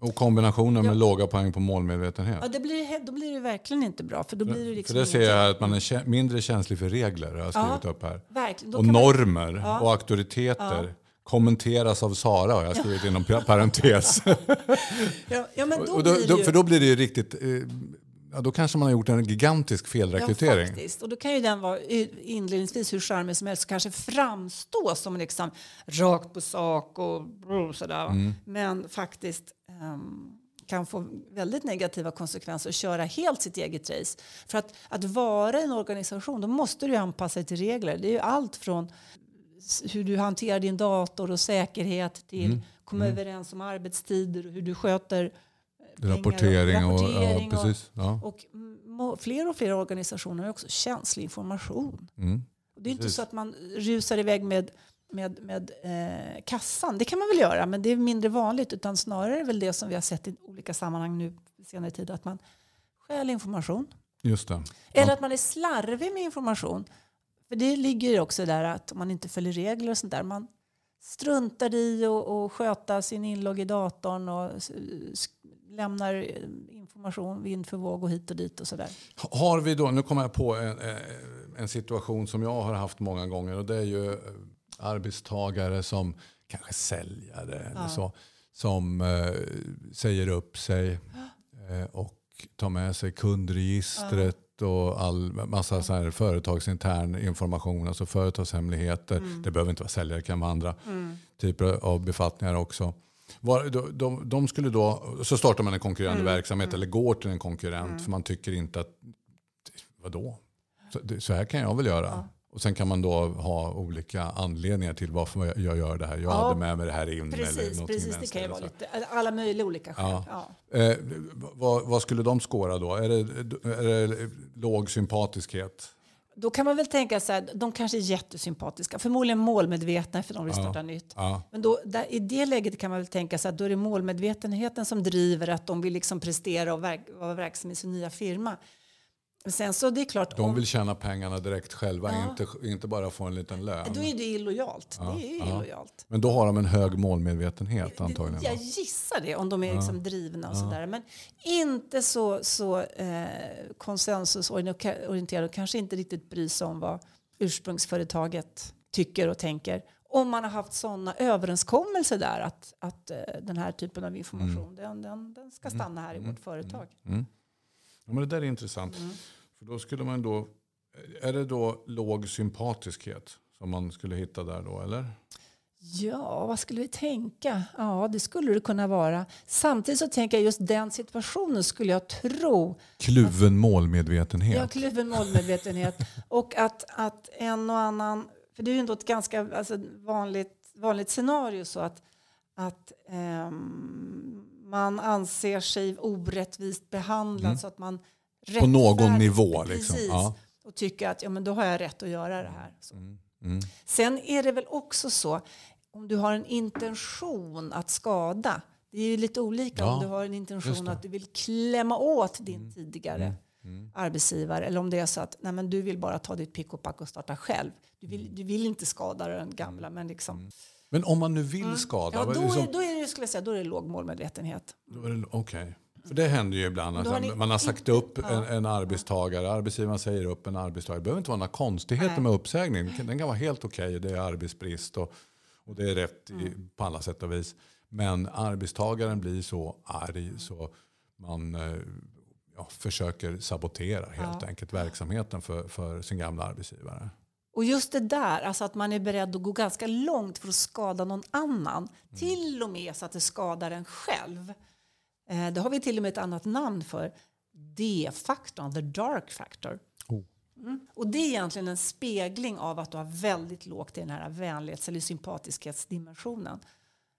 Och kombinationen med Ja. låga poäng på målmedvetenhet. Ja, det blir, då blir det verkligen inte bra. För då blir det För liksom det ser jag här att man är mindre känslig för regler. Har jag skrivit Ja. upp här. Och kan man- normer Ja. och auktoriteter. Kommenteras av Sara har jag skrivit inom pa- parentes. Ja, men då och då, blir det ju... för då blir det ju riktigt eh, ja, då kanske man har gjort en gigantisk felrekrytering. Ja, faktiskt. Och då kan ju den vara inledningsvis hur charmig som helst kanske framstå som liksom rakt på sak och sådär. Mm. Men faktiskt um, kan få väldigt negativa konsekvenser och köra helt sitt eget race. För att, att vara en organisation, då måste du anpassa dig till regler. Det är ju allt från hur du hanterar din dator och säkerhet till mm. komma mm. överens om arbetstider och hur du sköter rapportering, och, rapportering och, ja, precis. Ja. och, och fler och fler organisationer har också känslig information. Mm. Det är inte så att man rusar iväg med, med, med eh, kassan. Det kan man väl göra, men det är mindre vanligt. Utan snarare är väl det som vi har sett i olika sammanhang nu senare tid. Att man stjäl information. Just det. Eller ja. att man är slarvig med information. För det ligger också där att om man inte följer regler och sånt där. Man struntar i att sköta sin inlogg i datorn och lämnar eh, information vind för våg och hit och dit och sådär. Har vi då, nu kommer jag på en, eh, en situation som jag har haft många gånger och det är ju eh, arbetstagare som kanske säljare ja. eller så som eh, säger upp sig eh, och tar med sig kundregistret ja. och all massa så här företagsintern information, alltså företagshemligheter. Mm. Det behöver inte vara säljare, det kan vara andra mm. typer av befattningar också. Var, de, de, de, skulle då, så startar man en konkurrerande mm. verksamhet mm. eller går till en konkurrent mm. för man tycker inte att, vadå? Så, så här kan jag väl göra. Ja. Och sen kan man då ha olika anledningar till varför jag gör det här. Jag ja, hade med mig det här in. Precis, eller precis det kan ju vara lite, alla möjliga olika skäl. Ja. Ja. Eh, vad, vad, skulle de skåra då? Är det, är det låg sympatiskhet? Då kan man väl tänka så här, de kanske är jättesympatiska, förmodligen målmedvetna för de vill starta ja, nytt. Ja. Men då, där, i det läget kan man väl tänka sig att då är det målmedvetenheten som driver att de vill liksom prestera och verk, vara verksamma i sin nya firma. Sen så det är klart, de vill tjäna pengarna direkt själva, ja. inte, inte bara få en liten lön. Då är det illojalt. Ja. Det är illojalt. Men då har de en hög målmedvetenhet antagligen. Jag gissar det, om de är liksom drivna och sådär. Men inte så, så eh, konsensusorienterade och kanske inte riktigt bryr sig om vad ursprungsföretaget tycker och tänker. Om man har haft sådana överenskommelser där att, att uh, den här typen av information mm. den, den, den ska stanna här i mm. vårt företag. Mm. Ja, men det där är intressant. Mm. För då skulle man då, är det då låg sympatiskhet som man skulle hitta där då eller? Ja, vad skulle vi tänka? Ja, det skulle det kunna vara. Samtidigt så tänker jag just den situationen skulle jag tro. Kluven målmedvetenhet. Ja, kluven målmedvetenhet. och att, att en och annan, för det är ju ändå ett ganska alltså, vanligt, vanligt scenario så att, att um, man anser sig orättvist behandlad mm. så att man på någon nivå liksom. Ja. och tycker att ja, men då har jag rätt att göra det här. Mm. Mm. Sen är det väl också så om du har en intention att skada. Det är ju lite olika ja, om du har en intention att du vill klämma åt din mm. tidigare mm. mm. arbetsgivare eller om det är så att nej, men du vill bara ta ditt pick och pack och starta själv. Du vill, du vill inte skada den gamla men liksom mm. Men om man nu vill mm. skada? Ja, då, liksom, är, då är det, skulle jag säga, då är det låg målmedvetenhet. Okej. Okay. För det händer ju ibland. Ni, man har sagt upp ja. en, en, arbetstagare, arbetsgivaren säger upp en arbetstagare. Det behöver inte vara några konstigheter Nej. med uppsägning. Den kan vara helt okej, okay. det är arbetsbrist och, och det är rätt mm. i, på alla sätt och vis. Men arbetstagaren blir så arg så man eh, ja, försöker sabotera helt ja. enkelt verksamheten för, för sin gamla arbetsgivare. Och just det där, alltså att man är beredd att gå ganska långt för att skada någon annan. Mm. Till och med så att det skadar en själv. Eh, det har vi till och med ett annat namn för. D-faktorn, the dark factor. Oh. Mm. Och det är egentligen en spegling av att du har väldigt lågt i den här vänlighets eller sympatiskhetsdimensionen.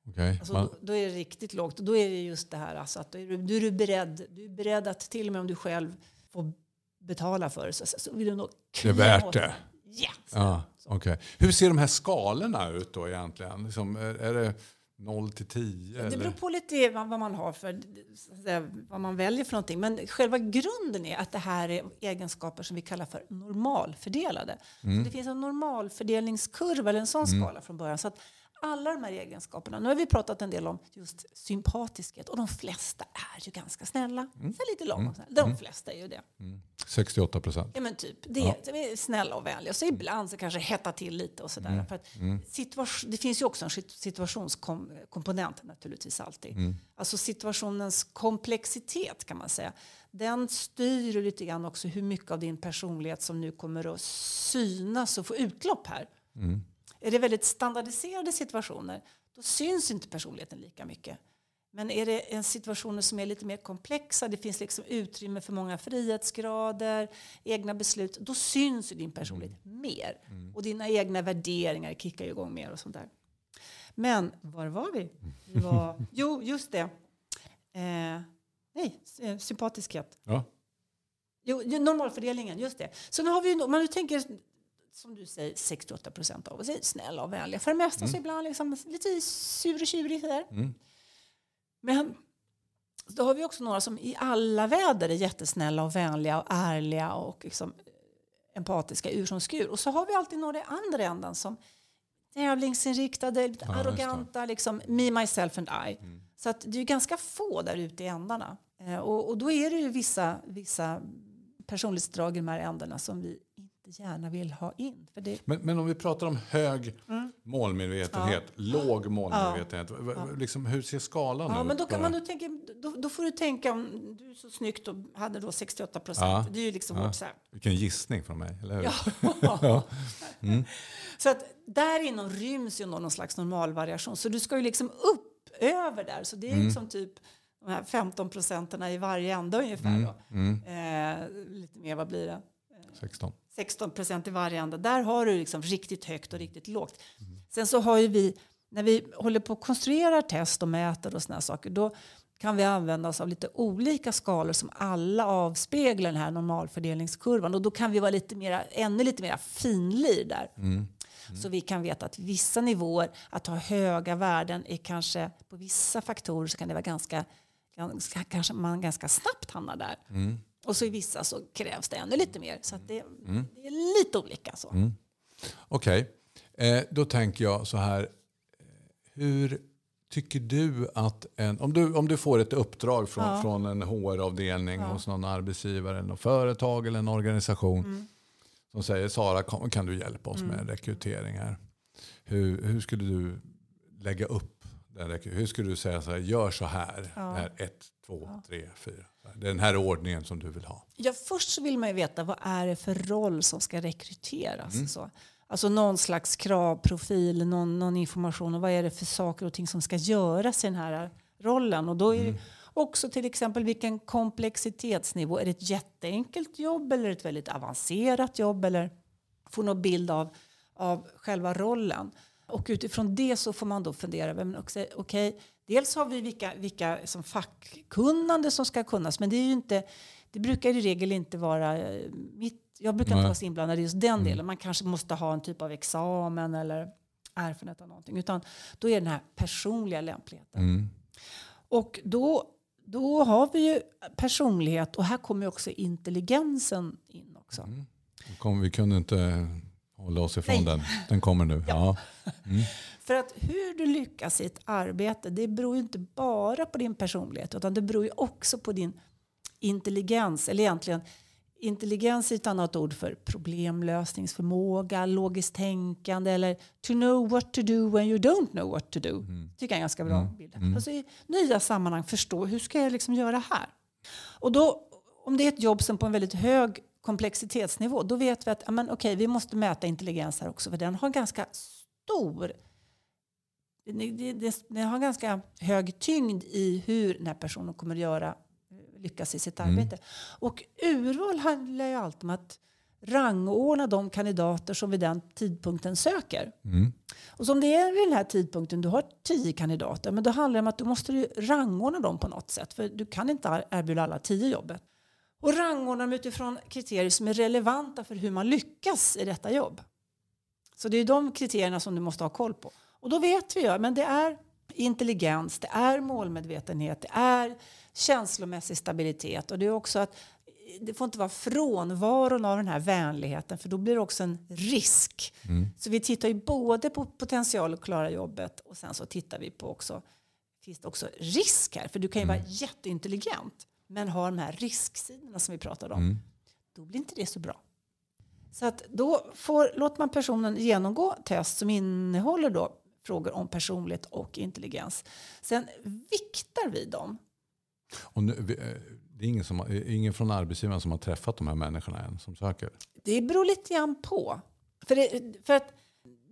Okay. Alltså, då, då, är det riktigt lågt. Då är det just det här alltså att då är du, du är beredd, du är beredd att till och med om du själv får betala för det så, så vill du nog Det är värt det. Yes. Ja, okay. Hur ser de här skalorna ut då egentligen? Liksom, är, är det 0 till 10? Det beror på lite vad man har för, vad man väljer för någonting. Men själva grunden är att det här är egenskaper som vi kallar för normalfördelade. Mm. det finns en normalfördelningskurva eller en sån mm. skala från början. Så att alla de här egenskaperna. Nu har vi pratat en del om just sympatiskhet och de flesta är ju ganska snälla. Mm. Så lite långt. Mm. De mm. flesta är ju det. Mm. 68 procent. Ja men typ, det är, det är snälla och vänliga. Så ibland så kanske hetta till lite och sådär. Mm. För att situation, det finns ju också en sit- situationskomponent naturligtvis alltid. Mm. Alltså situationens komplexitet kan man säga. Den styr lite grann också hur mycket av din personlighet som nu kommer att synas och få utlopp här. Mm. Är det väldigt standardiserade situationer, då syns inte personligheten lika mycket. Men är det en situation som är lite mer komplexa, det finns liksom utrymme för många frihetsgrader, egna beslut, då syns din personlighet mer. Och dina egna värderingar kickar igång mer och sånt där. Men var var vi? vi var, jo, just det. Eh, nej, eh, sympatiskhet. Ja. Jo, normalfördelningen, just det. Så nu har vi, om man nu tänker, som du säger, 68 procent av oss är snälla och vänliga. För det mesta så ibland liksom lite sur och tjurig sådär. Men då har vi också några som i alla väder är jättesnälla och vänliga och ärliga och liksom empatiska ur som skur. Och så har vi alltid några i andra änden som tävlingsinriktade, lite Ja, arroganta, liksom me, myself and I. Så att det är ganska få där ute i ändarna. Eh, och, och då är det ju vissa, vissa personlighetsdrag i de här ändarna som vi inte gärna vill ha in. För det, Men, men om vi pratar om hög målmedvetenhet, låg målmedvetenhet. v- Liksom, hur ser skalan Ja, ut? men då, kan man nu tänka, då, då får du tänka om du så snyggt och hade då 68 procent. Ja. Det är ju liksom så här. Vilken gissning från mig, eller hur? Ja. Så att där inom ryms ju någon slags normalvariation. Så du ska ju liksom upp över där. Så det är Mm. liksom typ de här 15 procenten i varje ända ungefär. Mm. Då. Eh, lite mer, vad blir det? 16. 16 procent i varje ända. Där har du liksom riktigt högt och riktigt lågt. Sen så har ju vi, när vi håller på att konstruera test och mäter och här saker, då kan vi använda oss av lite olika skalor som alla avspeglar den här normalfördelningskurvan. Och då kan vi vara lite mera, ännu lite mer finlir där. Så vi kan veta att vissa nivåer, att ha höga värden är kanske, på vissa faktorer så kan det vara ganska, ganska kanske man ganska snabbt hamnar där. Och så i vissa så krävs det ännu lite mer. Så det, det är lite olika. Så. Okej, eh, då tänker jag så här. Hur tycker du att en, om du, om du får ett uppdrag från, från en HR-avdelning hos någon arbetsgivare, något företag eller en organisation som säger Sara kan, kan du hjälpa oss med rekrytering här. Hur, hur skulle du lägga upp Hur skulle du säga så här, gör så här, det här ett, två, tre, fyra. Det är den här ordningen som du vill ha. Ja, först så vill man ju veta vad är det för roll som ska rekryteras. Så. Alltså någon slags kravprofil, någon, någon information och vad är det för saker och ting som ska göras i den här rollen. Och då är det också till exempel vilken komplexitetsnivå. Är det ett jätteenkelt jobb eller ett väldigt avancerat jobb? Eller få någon bild av, av själva rollen. Och utifrån det så får man då fundera men också, okej, dels har vi vilka, vilka som fackkunnande som ska kunnas, men det är ju inte, det brukar i regel inte vara eh, mitt, jag brukar Nej. inte vara så inblandad i just den delen. Man kanske måste ha en typ av examen eller erfarenhet av någonting, utan då är det den här personliga lämpligheten. Och då, då har vi ju personlighet och här kommer ju också intelligensen in också. Kom, vi kunde inte hålla oss ifrån Nej. den. Den kommer nu. Ja. För att hur du lyckas i ett arbete, det beror ju inte bara på din personlighet, utan det beror ju också på din intelligens, eller egentligen intelligens är ett annat ord för problemlösningsförmåga, logiskt tänkande eller to know what to do when you don't know what to do. tycker jag är en ganska bra bild. Alltså i nya sammanhang förstå hur ska jag liksom göra här? Och då, om det är ett jobb som på en väldigt hög komplexitetsnivå, då vet vi att ja, men, okej, vi måste mäta intelligens här också, för den har ganska stor det har ganska hög tyngd i hur den här personen kommer att göra, lyckas i sitt arbete. Och urval handlar ju alltid om att rangordna de kandidater som vid den tidpunkten söker. Och som det är vid den här tidpunkten, du har tio kandidater, men då handlar det om att du måste rangordna dem på något sätt. För du kan inte erbjuda alla tio jobbet. Och rangordna dem utifrån kriterier som är relevanta för hur man lyckas i detta jobb. Så det är de kriterierna som du måste ha koll på. Och då vet vi ju, men det är intelligens, det är målmedvetenhet, det är känslomässig stabilitet och det är också att det får inte vara frånvaron av den här vänligheten för då blir det också en risk. Så vi tittar ju både på potential att klara jobbet och sen så tittar vi på också, finns det också risk här? För du kan ju vara jätteintelligent men ha de här risksidorna som vi pratade om. då blir inte det så bra. Så att då får, låter man personen genomgå test som innehåller då frågor om personlighet och intelligens. Sen viktar vi dem. Och nu, eh, det är ingen, som, ingen från arbetsgivaren som har träffat de här människorna än som söker? Det beror lite grann på. För, det, för att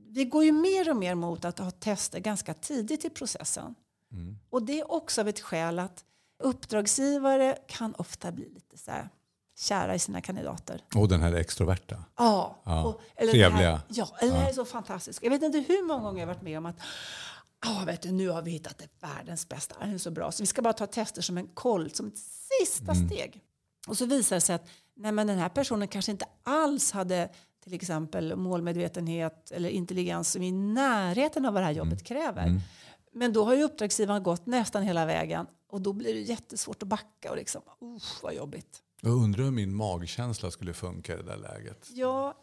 vi går ju mer och mer mot att ha tester ganska tidigt i processen. Mm. Och det är också av ett skäl att uppdragsgivare kan ofta bli lite så här kära i sina kandidater. Och den här extroverta. Ja. ja. Och, eller Trevliga. Här, ja, eller ja. det här är så fantastiskt. Jag vet inte hur många gånger jag varit med om att oh, vet du, nu har vi hittat det världens bästa, det är så bra. Så vi ska bara ta tester som en koll, som ett sista mm. steg. Och så visar det sig att nej, men den här personen kanske inte alls hade till exempel målmedvetenhet eller intelligens som är i närheten av vad det här jobbet mm. kräver. Mm. Men då har ju uppdragsgivaren gått nästan hela vägen och då blir det jättesvårt att backa och liksom, usch vad jobbigt. Jag undrar hur min magkänsla skulle funka i det där läget. Ja,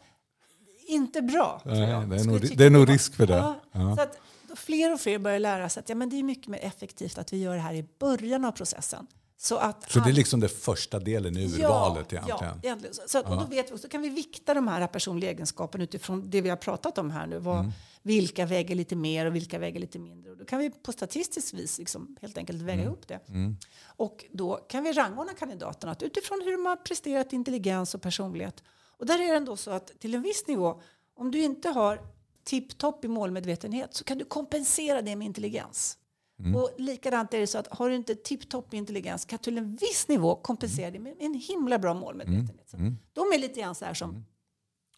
inte bra. Nej, det är, nog, det är nog risk för det. Ja, ja. Så att fler och fler börjar lära sig att ja, men det är mycket mer effektivt att vi gör det här i början av processen. Så, att så det är liksom den första delen i urvalet ja, egentligen? Ja, egentligen. Så, att, och då, vet vi, så kan vi vikta de här personliga egenskaperna utifrån det vi har pratat om här nu. Vad, mm. Vilka väger lite mer och vilka väger lite mindre? Och då kan vi på statistiskt vis liksom helt enkelt väga mm. ihop det. Mm. Och då kan vi rangordna kandidaterna utifrån hur de har presterat intelligens och personlighet. Och där är det ändå så att till en viss nivå, om du inte har tipptopp i målmedvetenhet så kan du kompensera det med intelligens. Mm. Och likadant är det så att har du inte tipptopp intelligens kan du till en viss nivå kompensera det med en himla bra målmedvetenhet. Mm. Mm. De är lite grann så här som...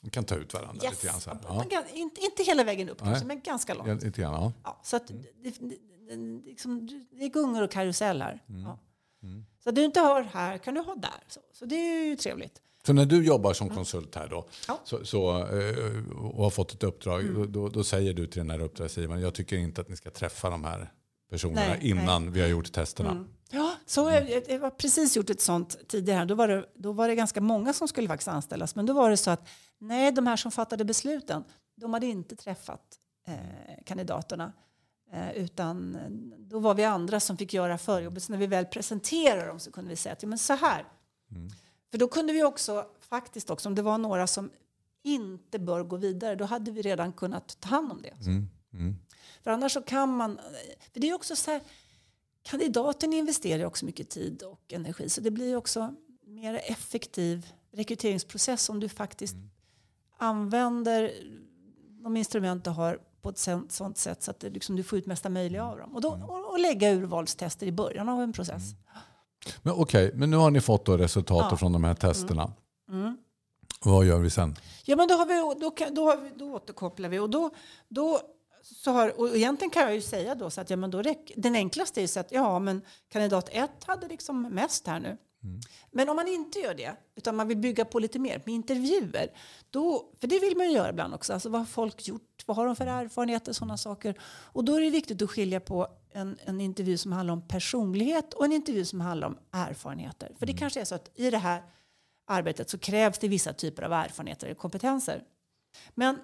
Mm. De kan ta ut varandra yes. lite grann. Ja. Inte, inte hela vägen upp kanske, men ganska långt. Ja, lite grann, ja. ja så att mm. det, det, liksom, det är gungor och karuseller. Mm. Ja. Så att du inte har här kan du ha där. Så, så det är ju trevligt. Så när du jobbar som konsult här då ja. så, så, eh, och har fått ett uppdrag, mm. då, då, säger du till den här uppdragsgivaren, jag tycker inte att ni ska träffa de här personerna nej, innan nej. vi har gjort testerna. Mm. Ja, så jag, jag har precis gjort ett sånt tidigare. Då var, det, då var det ganska många som skulle faktiskt anställas. Men då var det så att nej, de här som fattade besluten, de hade inte träffat eh, kandidaterna. Eh, utan då var vi andra som fick göra förjobbet. Så när vi väl presenterade dem så kunde vi säga att ja, men så här. Mm. För då kunde vi också, faktiskt också, om det var några som inte bör gå vidare, då hade vi redan kunnat ta hand om det. Mm. Mm. För annars så kan man... För det är också så här, kandidaten investerar också mycket tid och energi. Så det blir också mer effektiv rekryteringsprocess om du faktiskt mm. använder de instrument du har på ett sånt sätt så att det liksom, du får ut mesta möjliga av dem. Och, då, mm. och, och lägga urvalstester i början av en process. Mm. Men Okej, okay, men nu har ni fått då resultatet ja. från de här testerna. Mm. mm. Vad gör vi sen? Ja, men då, har vi, då, då, då återkopplar vi och då, då så har, och egentligen kan jag ju säga då så att ja, men då räck, den enklaste är så att ja, men kandidat 1 hade liksom mest här nu. Mm. Men om man inte gör det, utan man vill bygga på lite mer med intervjuer, då, för det vill man ju göra ibland också, alltså vad har folk gjort, vad har de för erfarenheter, sådana saker. Och då är det viktigt att skilja på en, en intervju som handlar om personlighet och en intervju som handlar om erfarenheter. För det mm. kanske är så att i det här arbetet så krävs det vissa typer av erfarenheter eller kompetenser. Men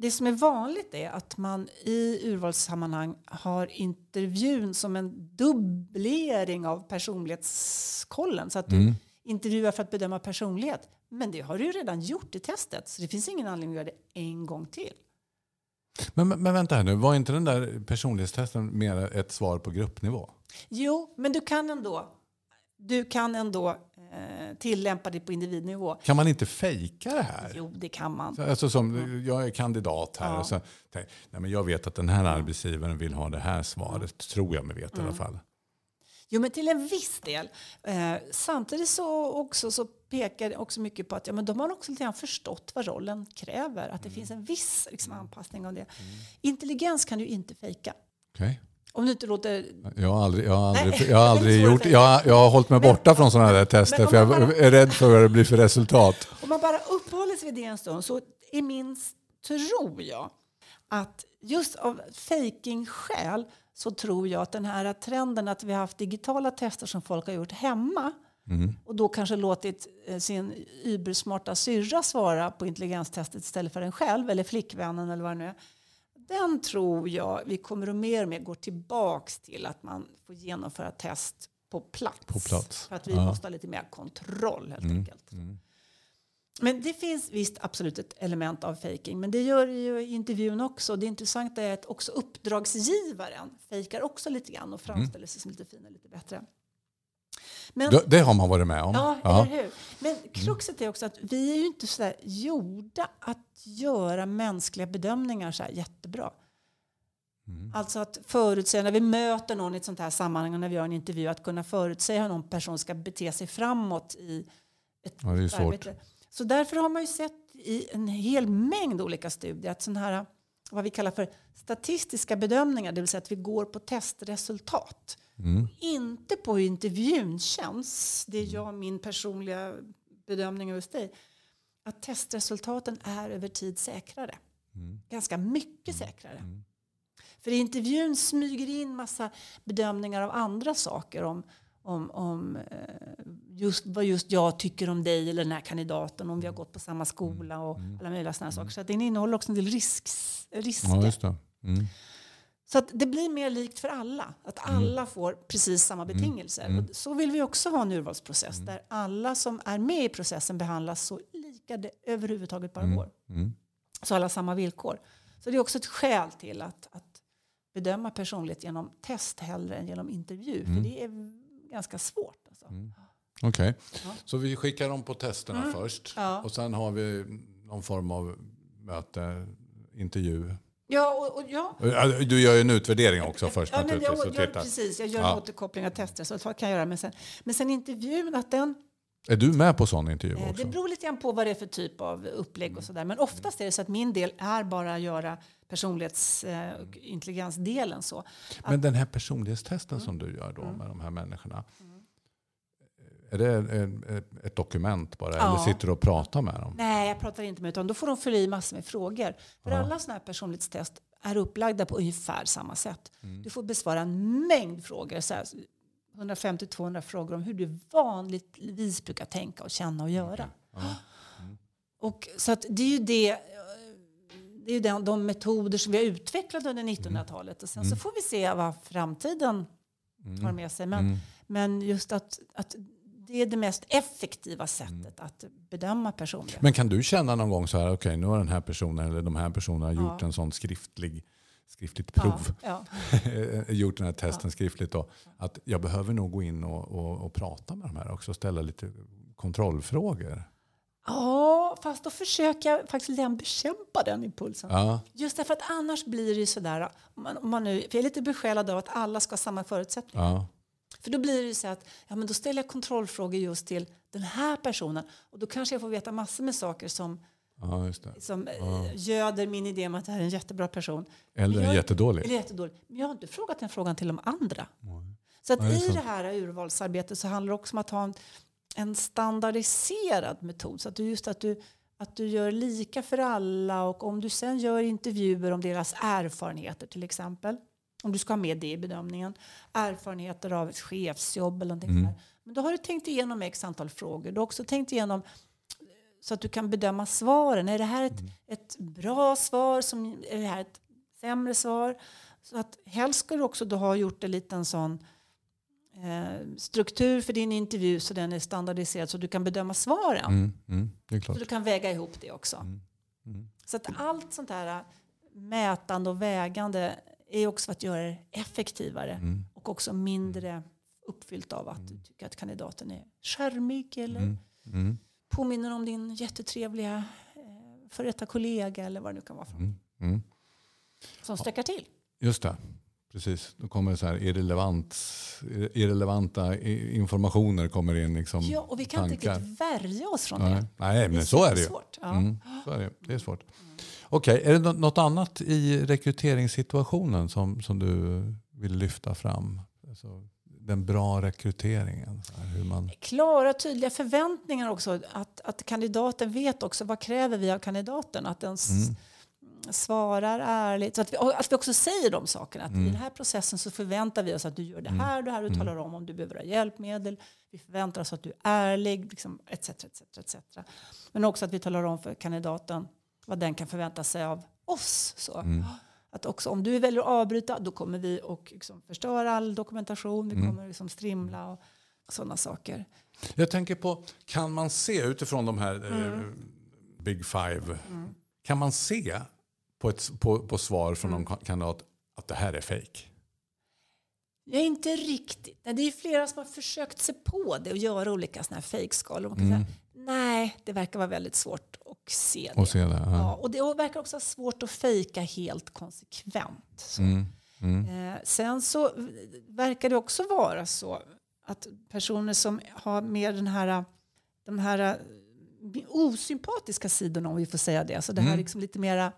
det som är vanligt är att man i urvalssammanhang har intervjun som en dubblering av personlighetskollen. Så att du mm. intervjuar för att bedöma personlighet. Men det har du ju redan gjort i testet, så det finns ingen anledning att göra det en gång till. Men, men vänta här nu, var inte den där personlighetstesten mer ett svar på gruppnivå? Jo, men du kan ändå, du kan ändå tillämpa det på individnivå. Kan man inte fejka det här? Jo, det kan man. Alltså som, jag är kandidat här ja. och så, nej, men jag vet att den här arbetsgivaren vill ha det här svaret, tror jag mig vet mm. i alla mm. fall. Jo, men till en viss del. Eh, samtidigt så, också, så pekar det också mycket på att ja, men de har också lite grann förstått vad rollen kräver. Att det mm. finns en viss liksom, anpassning av det. Mm. Intelligens kan du inte fejka. Okay. Om du inte låter... Jag har aldrig, jag har aldrig, jag har aldrig gjort... Jag har, jag har hållit mig borta från sådana där tester för jag bara, är rädd för vad det blir för resultat. Om man bara uppehåller sig vid det en stund så är min, tror jag, att just av fejking-skäl så tror jag att den här trenden att vi har haft digitala tester som folk har gjort hemma mm. och då kanske låtit eh, sin übersmarta syrra svara på intelligenstestet istället för en själv eller flickvännen eller vad det nu är den tror jag vi kommer att mer och mer gå tillbaks till att man får genomföra test på plats. På plats. För att vi ja. måste ha lite mer kontroll helt mm. enkelt. Mm. Men det finns visst absolut ett element av faking, men det gör det ju i intervjun också. Det intressanta är att också uppdragsgivaren fejkar också lite grann och framställer sig som lite finare, lite bättre. Men, det, det, har man varit med om. Ja, ja. eller hur? Men kruxet är också att vi är ju inte så gjorda att göra mänskliga bedömningar så jättebra. Mm. Alltså att förutsäga, när vi möter någon i ett sånt här sammanhang och när vi gör en intervju, att kunna förutsäga hur någon person ska bete sig framåt i ett ja, arbete. Så därför har man ju sett i en hel mängd olika studier att sådana här vad vi kallar för statistiska bedömningar, det vill säga att vi går på testresultat. Mm. Inte på hur intervjun känns. Det är jag, min personliga bedömning hos dig. Att testresultaten är över tid säkrare. Mm. Ganska mycket säkrare. Mm. För i intervjun smyger in massa bedömningar av andra saker om, om, om eh, just, vad just jag tycker om dig eller den här kandidaten, om vi har gått på samma skola och mm. alla möjliga sådana saker. Så den innehåller också en del risks, risker. Ja, mm. Så att det blir mer likt för alla. Att mm. alla får precis samma mm. betingelser. Mm. Och så vill vi också ha en urvalsprocess mm. där alla som är med i processen behandlas så lika det överhuvudtaget bara går. Så alla har samma villkor. Så det är också ett skäl till att, att bedöma personlighet genom test hellre än genom intervju. För det är ganska svårt. Alltså. Okej, okay. ja. så vi skickar dem på testerna mm. först. Ja. Och sen har vi någon form av möte, intervju. Ja, och, och, ja. Du gör ju en utvärdering också först ja, naturligtvis. Jag, jag, precis, jag gör ja. återkoppling av testresultat kan jag göra. Men sen, men sen intervjun, att den... Är du med på sån intervju eh, också? Det beror lite grann på vad det är för typ av upplägg och sådär. Men oftast är det så att min del är bara att göra personlighetsintelligensdelen. Eh, så. Men den här personlighetstesten mm. som du gör då mm. med de här människorna. Mm. Är det ett dokument bara? Ja. Eller sitter du och pratar med dem? Nej, jag pratar inte med dem. Då får de fylla i massor med frågor. För ja. alla sådana här personlighetstest är upplagda på ungefär samma sätt. Mm. Du får besvara en mängd frågor. 150-200 frågor om hur du vanligtvis brukar tänka och känna och göra. Mm. Och, så att det är ju det det är den, de metoder som vi har utvecklat under 1900-talet. Och sen mm. så får vi se vad framtiden mm. har med sig. Men, mm. men just att, att det är det mest effektiva sättet mm. att bedöma personer. Men kan du känna någon gång så här, okej okay, nu har den här personen eller de här personerna ja. gjort en sån skriftlig skriftligt prov. Ja, ja. gjort den här testen ja. skriftligt. Då, att jag behöver nog gå in och, och, och prata med de här också och ställa lite kontrollfrågor. Ja, fast då försöker jag faktiskt bekämpa den impulsen. Ja. Just därför att annars blir det ju sådär, om man, om man nu, för jag är lite besjälad av att alla ska ha samma förutsättningar. Ja. För då blir det så att ja, men då ställer jag kontrollfrågor just till den här personen och då kanske jag får veta massor med saker som, ja, som ja. göder min idé om att det här är en jättebra person. Eller en jättedålig. Eller jättedålig. Men jag har inte frågat den frågan till de andra. Mm. Så att i det här urvalsarbetet så handlar det också om att ha en en standardiserad metod. Så att du just att du, att du gör lika för alla och om du sen gör intervjuer om deras erfarenheter till exempel. Om du ska ha med det i bedömningen. Erfarenheter av ett chefsjobb eller någonting mm. sådär. Men då har du tänkt igenom x antal frågor. Du har också tänkt igenom så att du kan bedöma svaren. Är det här ett, mm. ett bra svar? Som, är det här ett sämre svar? Så att helst ska du också då ha gjort en liten sån eh, struktur för din intervju så den är standardiserad så du kan bedöma svaren. Mm, mm, så du kan väga ihop det också. Mm, mm. så att allt sånt här äh, mätande och vägande är också för att göra det effektivare mm. och också mindre uppfyllt av att du tycker att kandidaten är charmig eller påminner om din jättetrevliga eh, före detta kollega eller vad det nu kan vara. För. Som stökar till. Just det. Precis, då kommer så här irrelevant, irrelevanta informationer kommer in. Liksom, ja, och vi kan tankar. inte riktigt värja oss från det. Nej, men så är det ju. Svårt. Ja. Mm, så är det. det är svårt. Okej, okay, är det något annat i rekryteringssituationen som, som du vill lyfta fram? Alltså, den bra rekryteringen? Hur man... Klara, tydliga förväntningar också. Att, att kandidaten vet också vad kräver vi av kandidaten. Att den mm svarar ärligt. Så att vi, att vi också säger de sakerna. Att mm. I den här processen så förväntar vi oss att du gör det mm. här och det här. Du mm. talar om om du behöver ha hjälpmedel. Vi förväntar oss att du är ärlig. Liksom, etc, etc, etc. Men också att vi talar om för kandidaten vad den kan förvänta sig av oss. Så. Mm. Att också om du väljer att avbryta då kommer vi och liksom förstöra all dokumentation. Vi mm. kommer liksom strimla. Och, sådana saker. Jag tänker på, kan man se utifrån de här Mm. eh, Big Five, kan man se på, ett, på, på svar från Mm. någon kandidat att det här är? Jag är inte riktigt. Nej, det är flera som har försökt sig på det och göra olika såna här fejkskalor. Mm. säga, nej, det verkar vara väldigt svårt att se det. Och se det? Ja. Ja, och det verkar också svårt att fejka helt konsekvent. Mm. Mm. Eh, sen så verkar det också vara så att personer som har mer den här, de här eh, osympatiska sidorna, om vi får säga det, alltså det här Mm. liksom lite mera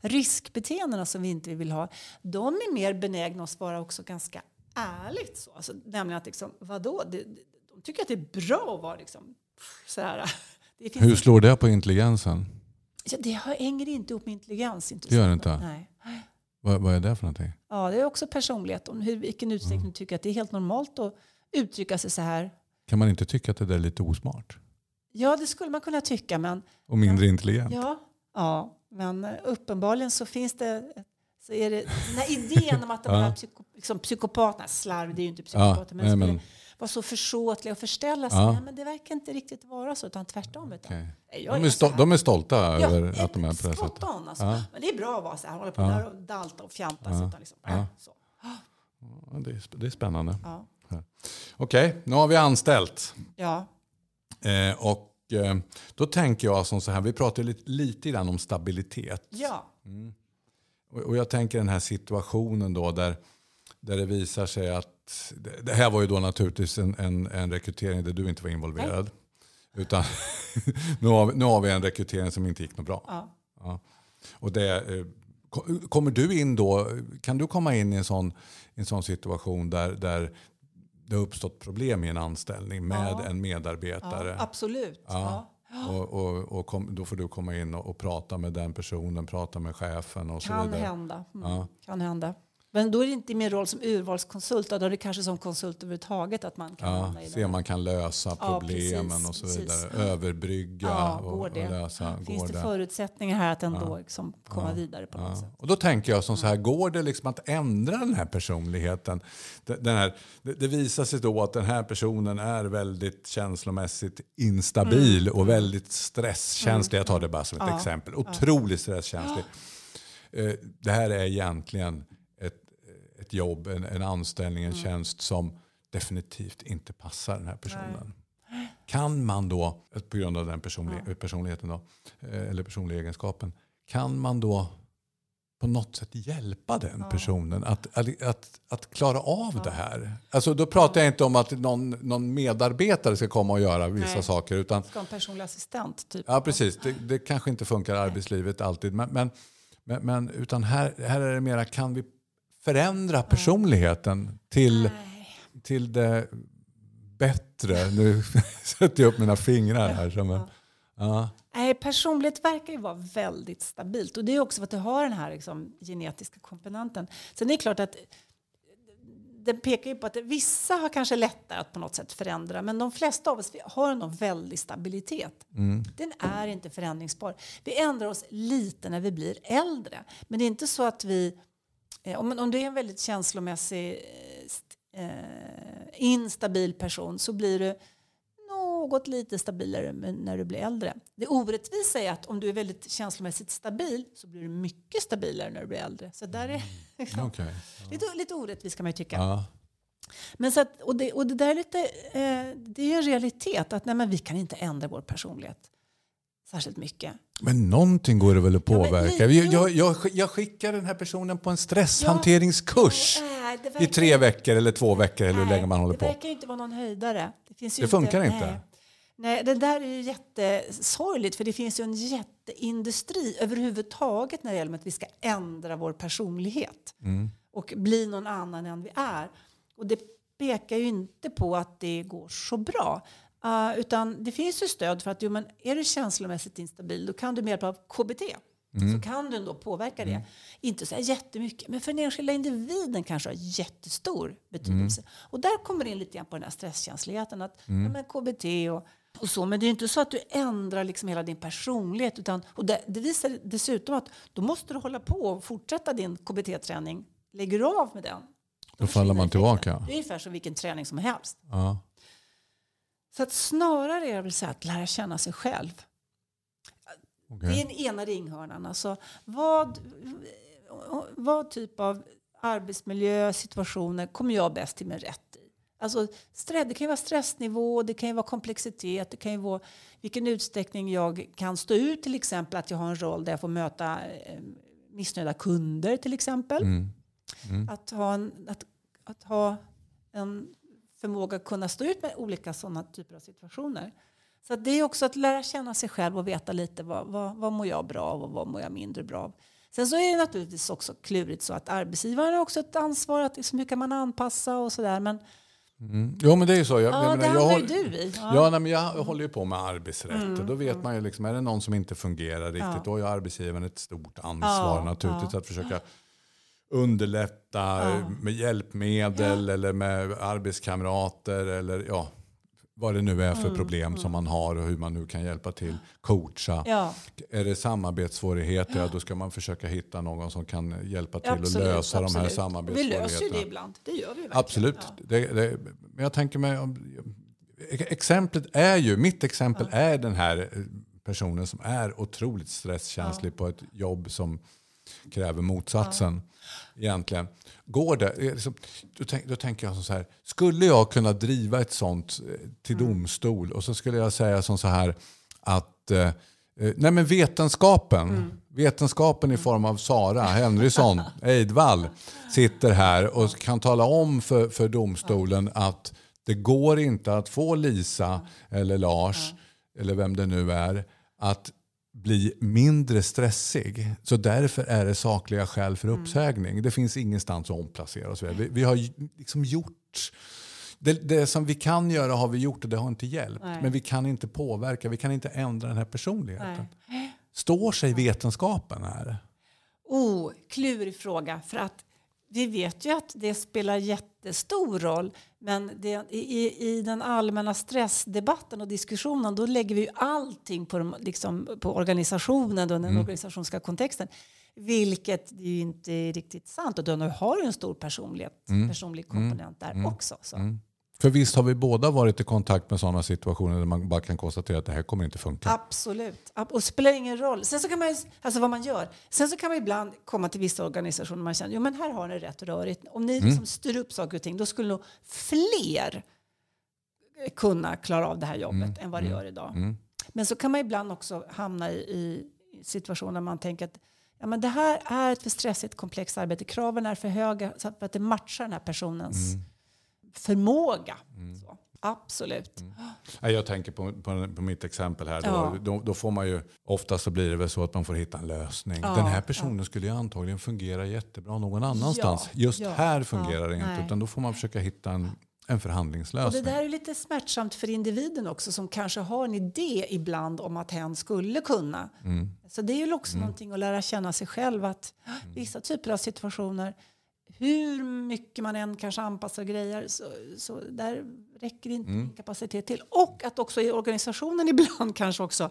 riskbeteendena som vi inte vill ha, de är mer benägna att svara också ganska ärligt. Så. Alltså, nämligen att liksom, vadå, det- de tycker att det är bra att vara liksom, så här. Hur slår det på intelligensen? ja, det hänger inte ihop med intelligens. Inte Det gör det inte? Nej. Vad, vad är det för någonting? Ja, det är också personlighet. Om hur, vilken utsträckning du tycker att det är helt normalt att uttrycka sig så här. Kan man inte tycka att det där är lite osmart? Ja, det skulle man kunna tycka, men, Och mindre intelligent? ja, ja, men eh, uppenbarligen så finns det så är det, den här idén om att de här Ja. psyko, liksom psykopaterna, slarv, det är ju inte Ja, psykopater, men, nej, men- vara så försåtliga och förställa sig. Ja. Nej, men det verkar inte riktigt vara så, utan tvärtom. Utan, jag De, är stol- de är stolta Ja, över att de är på det sättet? on, alltså. Ja. Men det är bra att vara så här, hålla på Ja. och dalta och fjanta. Ja. Utan liksom, Ja. så. Det, är, det är spännande. Ja. Okej, nu har vi anställt. ja. Eh, och eh, då tänker jag som så här, vi pratar lite, lite grann om stabilitet. ja. Och, och jag tänker den här situationen då där, där det visar sig att, det, det här var ju då naturligtvis en, en, en rekrytering där du inte var involverad. Utan nu, har vi, nu har vi en rekrytering som inte gick något bra. ja. Ja. Och det, eh, ko- kommer du in då, kan du komma in i en sån, en sån situation där, där det har uppstått problem i en anställning med Ja. en medarbetare? Absolut. Och, och, och kom, då får du komma in och, och prata med den personen, prata med chefen och så Kan vidare. hända. Mm. Kan hända. Men då är det inte min roll som urvalskonsult, utan då är det kanske som konsult överhuvudtaget att man kan Ja, se det. om man kan lösa Ja, problemen precis, och så precis. vidare. Överbrygga Ja, och, går och det? lösa. Finns det det? förutsättningar här att ändå liksom komma vidare på något Ja. sätt? Och då tänker jag som så här, går det liksom att ändra den här personligheten? Det- Den här, det, det visar sig då att den här personen är väldigt känslomässigt instabil och väldigt stresskänslig. Jag tar det bara som ett Ja. exempel. Otroligt stresskänslig. Eh, Det här är egentligen ett, jobb, en, en anställning, en tjänst som definitivt inte passar den här personen. Kan man då, på grund av den personlig, personligheten då, eh, eller personliga egenskapen, kan man då på något sätt hjälpa den personen att, att, att, att klara av det här? Alltså, då pratar jag inte om att någon, någon medarbetare ska komma och göra vissa Nej. saker. Utan, Ska en personlig assistent? Typ. ja, precis. Det, det kanske inte funkar i arbetslivet alltid. Men, men, men, men utan här, här är det mera, kan vi förändra personligheten till, Nej. till det bättre? Nu sätter jag upp mina fingrar här. Som en, ja. Nej, personlighet verkar ju vara väldigt stabilt. Och det är också för att du har den här liksom, genetiska komponenten. Sen är det klart att det pekar ju på att vissa har kanske lättare att på något sätt förändra. Men de flesta av oss har en väldig stabilitet. Den är inte förändringsbar. Vi ändrar oss lite när vi blir äldre. Men det är inte så att vi... eh, Om, om du är en väldigt känslomässig, eh, eh, instabil person så blir du något lite stabilare när du blir äldre. Det orättvisa är att om du är väldigt känslomässigt stabil så blir du mycket stabilare när du blir äldre. Så där är liksom, Okej. lite, lite orättvist kan man ju tycka. Ja. Men så att, och, det, och det där är lite, eh, det är en realitet att nej, men vi kan inte ändra vår personlighet särskilt mycket. Men någonting går det väl att Ja, men påverka? jag, jag, jag skickar den här personen på en stresshanteringskurs Nej, det i verkar- tre veckor eller två veckor eller hur länge man håller det på. verkar ju inte vara någon höjdare. Det, Det funkar inte? Nej. Nej, det där är ju jättesorgligt för det finns ju en jätteindustri överhuvudtaget när det gäller att vi ska ändra vår personlighet Mm. och bli någon annan än vi är. Och det pekar ju inte på att det går så bra. Uh, utan det finns ju stöd för att jo, men är du känslomässigt instabil då kan du med hjälp av KBT så kan du ändå påverka det. Inte så här jättemycket, men för den enskilda individen kanske har jättestor betydelse. Och där kommer det in lite grann på den här stresskänsligheten. Att, ja, men KBT och, och så, men det är inte så att du ändrar liksom hela din personlighet. Utan, och det, det visar dessutom att då måste du hålla på och fortsätta din KBT-träning. Lägger du av med den, Då faller man tillbaka. Det är ungefär som vilken träning som helst. Ja. Så att snarare är det väl så att lära känna sig själv. Okej. Det är den ena ringhörnan. Alltså, vad, vad typ av arbetsmiljösituationer kommer jag bäst till min rätt i? Alltså, det kan ju vara stressnivå, det kan ju vara komplexitet, det kan ju vara vilken utsträckning jag kan stå ut till exempel att jag har en roll där jag får möta eh, missnöjda kunder till exempel. Mm. Att, ha en, att, att ha en förmåga att kunna stå ut med olika sådana typer av situationer. Så det är också att lära känna sig själv och veta lite vad, vad, vad mår jag bra av och vad mår jag mindre bra av. Sen så är det naturligtvis också klurigt så att arbetsgivaren har också ett ansvar att liksom, hur kan man anpassa och sådär. Men Mm. Jo men det är ju så. Jag, ja, jag, det menar, jag, hamnar ju håll- du i. Ja, nej, men jag håller ju på med arbetsrätt Mm, och då vet man ju liksom, är det någon som inte fungerar riktigt Ja. då har ju arbetsgivaren ett stort ansvar Ja, naturligtvis ja. att försöka underlätta Ja. med hjälpmedel eller med arbetskamrater eller ja, vad det nu är Mm, för problem som man har och hur man nu kan hjälpa till. Coacha. Ja, Är det samarbetssvårigheter, ja. då ska man försöka hitta någon som kan hjälpa till absolut, att lösa de här absolut. Vi samarbetssvårigheterna. löser ju det ibland. Det gör vi verkligen. Absolut. Ja. Det, det, men jag tänker mig, om- exemplet är ju, mitt exempel är den här eh, personen som är otroligt stresskänslig på ett jobb som kräver motsatsen. Egentligen. Går det, är det som- då, tänk, då tänker jag så här, skulle jag kunna driva ett sånt eh, till Mm. domstol och så skulle jag säga som så här att eh, eh, nej men vetenskapen, Mm. vetenskapen i form av Sara Henrysson Eidvall sitter här och kan tala om för, för domstolen att det går inte att få Lisa eller Lars eller vem det nu är att bli mindre stressig. Så därför är det sakliga skäl för Mm. uppsägning. Det finns ingenstans att omplacera och så. Vi, vi har liksom gjort det, det som vi kan göra har vi gjort och det har inte hjälpt. Nej. Men vi kan inte påverka, vi kan inte ändra den här personligheten. Nej. Står sig vetenskapen här? Oh, klurig fråga. För att vi vet ju att det spelar jättestor roll. Men det, i, i den allmänna stressdebatten och diskussionen då lägger vi ju allting på, de, liksom, på organisationen och den organisatoriska kontexten. Vilket ju inte är riktigt sant. Och du har ju en stor personlighet, personlig komponent där också. Så. För visst har vi båda varit i kontakt med sådana situationer där man bara kan konstatera att det här kommer inte funka. Absolut. Ab- Och det spelar ingen roll. Sen så kan man, alltså vad man gör. Sen så kan man ibland komma till vissa organisationer och man känner jo men här har ni rätt rörigt. Om ni liksom styr upp saker och ting då skulle nog fler kunna klara av det här jobbet än vad det gör idag. Men så kan man ibland också hamna i, i situationer där man tänker att ja, men det här är ett för stressigt komplext arbete. Kraven är för höga så att, det matchar den här personens förmåga. Så. Absolut. Nej, Jag tänker på, på, på mitt exempel här. Då, Ja. då, då får man ju, ofta så blir det väl så att man får hitta en lösning. Ja, Den här personen skulle ju antagligen fungera jättebra någon annanstans. Ja, Just ja, här fungerar det ja, inte. Utan då får man försöka hitta en, en Och förhandlingslösning. det där är lite smärtsamt för individen också som kanske har en idé ibland om att hen skulle kunna. Mm. Så det är ju också någonting att lära känna sig själv att vissa typer av situationer hur mycket man än kanske anpassar grejer så, så där räcker inte Mm. kapacitet till. Och att också i organisationen ibland kanske också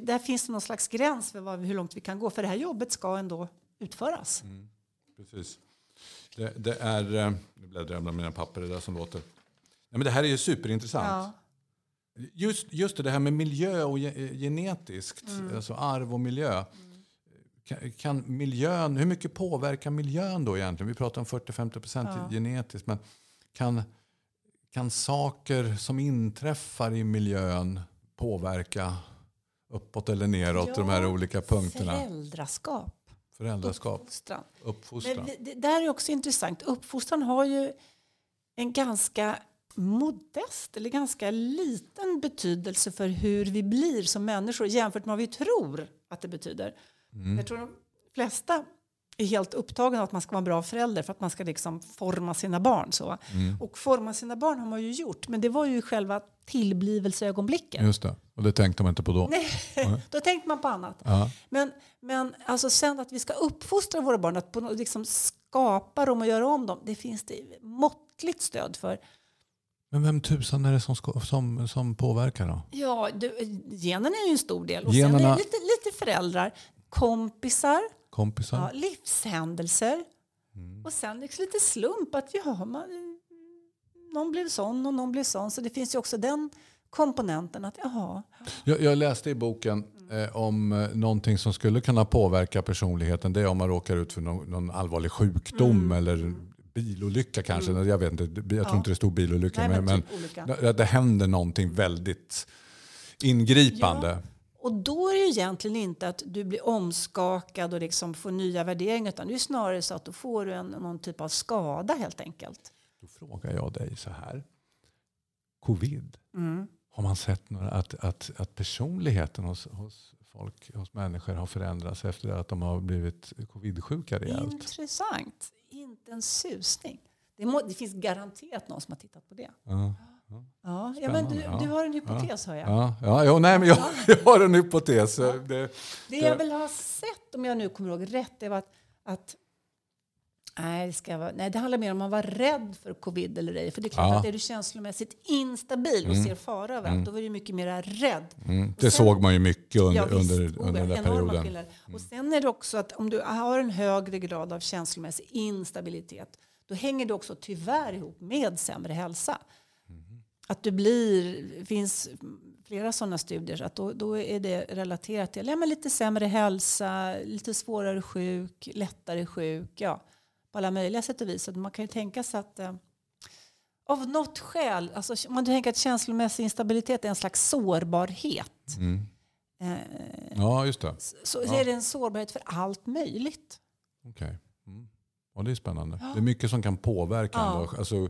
där finns det någon slags gräns för vad, hur långt vi kan gå för det här jobbet ska ändå utföras. Mm. Precis. Det, det är, eh, nu bläddrar jag bland mina papper, det där som låter. Nej, men det här är ju superintressant. Ja. Just, just det, här med miljö och ge- genetiskt, Mm. alltså arv och miljö. Kan, kan miljön, hur mycket påverkar miljön då egentligen? Vi pratar om 40-50% Ja. genetiskt. Men kan, kan saker som inträffar i miljön påverka uppåt eller neråt de här Ja, olika punkterna? Föräldraskap, Föräldraskap, uppfostran. uppfostran. Men det där är också intressant. Uppfostran har ju en ganska modest eller ganska liten betydelse för hur vi blir som människor jämfört med vad vi tror att det betyder. Mm. Jag tror de flesta är helt upptagna av att man ska vara en bra förälder för att man ska liksom forma sina barn. Så. Mm. Och forma sina barn har man ju gjort, men det var ju själva tillblivelseögonblicket. Just det, och det tänkte man inte på då. Då tänkte man på annat. Ja. Men, men alltså sen att vi ska uppfostra våra barn, att på liksom skapa dem och göra om dem, det finns det måttligt stöd för. Men vem tusan är det som, som, som påverkar då? Ja, du, genen är ju en stor del. Och Generna- sen är det lite, lite föräldrar, kompisar, Kompisar? ja, livshändelser. Och sen liksom lite slump att ja, man, någon blev sån och någon blev sån. Så det finns ju också den komponenten att jaha. Jag, jag läste i boken eh, om eh, någonting som skulle kunna påverka personligheten. Det är om man råkar ut för någon, någon allvarlig sjukdom eller bilolycka kanske. Jag vet inte, jag tror Ja. inte det stod bilolycka. Nej, men men men typ olycka. det, det händer någonting väldigt ingripande. Och då är det ju egentligen inte att du blir omskakad och liksom får nya värderingar utan det är snarare så att då får du en, någon typ av skada helt enkelt. Då frågar jag dig så här. Covid. Mm. Har man sett några, att, att, att personligheten hos, hos folk, hos människor har förändrats efter att de har blivit covid-sjuka rejält? Intressant. Inte en susning. Det, må, det finns garanterat någon som har tittat på det. Ja. Ja, ja men du, ja. du har en hypotes hör jag. Ja, ja, ja, nej, men jag, jag har en hypotes. Det, Det jag vill ha sett, om jag nu kommer ihåg rätt, det var att, att nej, det ska vara, nej, det handlar mer om att man var rädd för covid eller ej. För det är klart Ja. att är du känslomässigt instabil och ser fara överallt, då är du mycket mer rädd. mm, det sen- såg man ju mycket under, Ja, under, Oh, under den ja, där perioden. Mm. skillnader. Och sen är det också att om du har en högre grad av känslomässig instabilitet då hänger det också tyvärr ihop med sämre hälsa. Att du blir, det finns flera sådana studier, att då, då är det relaterat till ja, men lite sämre hälsa, lite svårare sjuk, lättare sjuk, ja, på alla möjliga sätt och vis. Så man kan ju tänka sig att eh, av något skäl, alltså, man tänker att känslomässig instabilitet är en slags sårbarhet. Mm. Eh, Ja, just det. så är det en sårbarhet för allt möjligt. Okej. Mm. Ja, det är spännande. Det är mycket som kan påverka. Ja. Ändå. Alltså,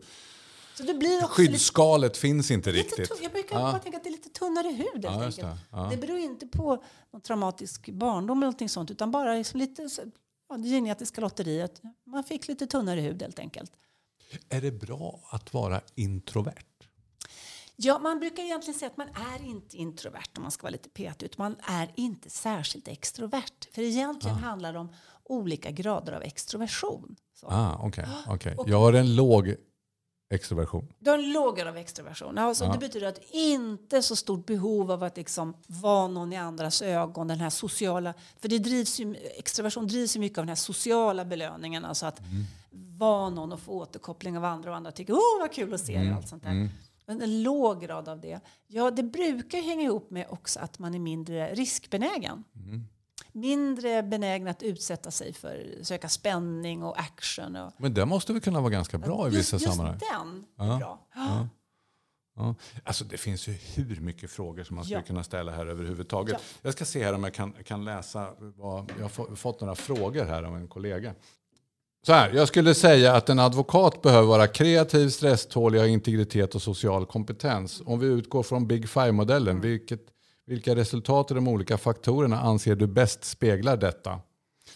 Så det blir också lite, skyddsskalet finns inte lite riktigt. tunn- Jag brukar Ja. bara tänka att det är lite tunnare hud enkelt. det. Ja. Det beror inte på någon traumatisk barndom eller någonting sånt utan bara liksom lite ja, det genetiska lotteriet. Man fick lite tunnare hud helt enkelt. Är det bra att vara introvert? Ja, man brukar egentligen säga att man är inte introvert om man ska vara lite petig. Utan man är inte särskilt extrovert. För egentligen handlar det om olika grader av extroversion. Så. Ah, Okej. okej. Och- Jag har en låg extroversion. Du har en låg grad av extroversion. Alltså, Ja. Det betyder att inte så stort behov av att liksom vara någon i andras ögon. Den här sociala, för det drivs ju, extroversion drivs ju mycket av den här sociala belöningen. Alltså att vara någon och få återkoppling av andra och andra tycker åh vad kul att se dig och allt sånt där. Men en låg grad av det. Ja, det brukar hänga ihop med också att man är mindre riskbenägen. Mindre benägen att utsätta sig för söka spänning och action. Och, Men det måste väl kunna vara ganska bra i just, vissa just sammanhang? den är bra. Ja. Alltså det finns ju hur mycket frågor som man skulle Ja. kunna ställa här överhuvudtaget. Ja. Jag ska se här om jag kan, kan läsa. Vad, jag har få- fått några frågor här av en kollega. Så här, jag skulle säga att en advokat behöver vara kreativ, stresstålig, ha integritet och social kompetens. Om vi utgår från Big Five-modellen, vilket, vilka resultat i de olika faktorerna anser du bäst speglar detta?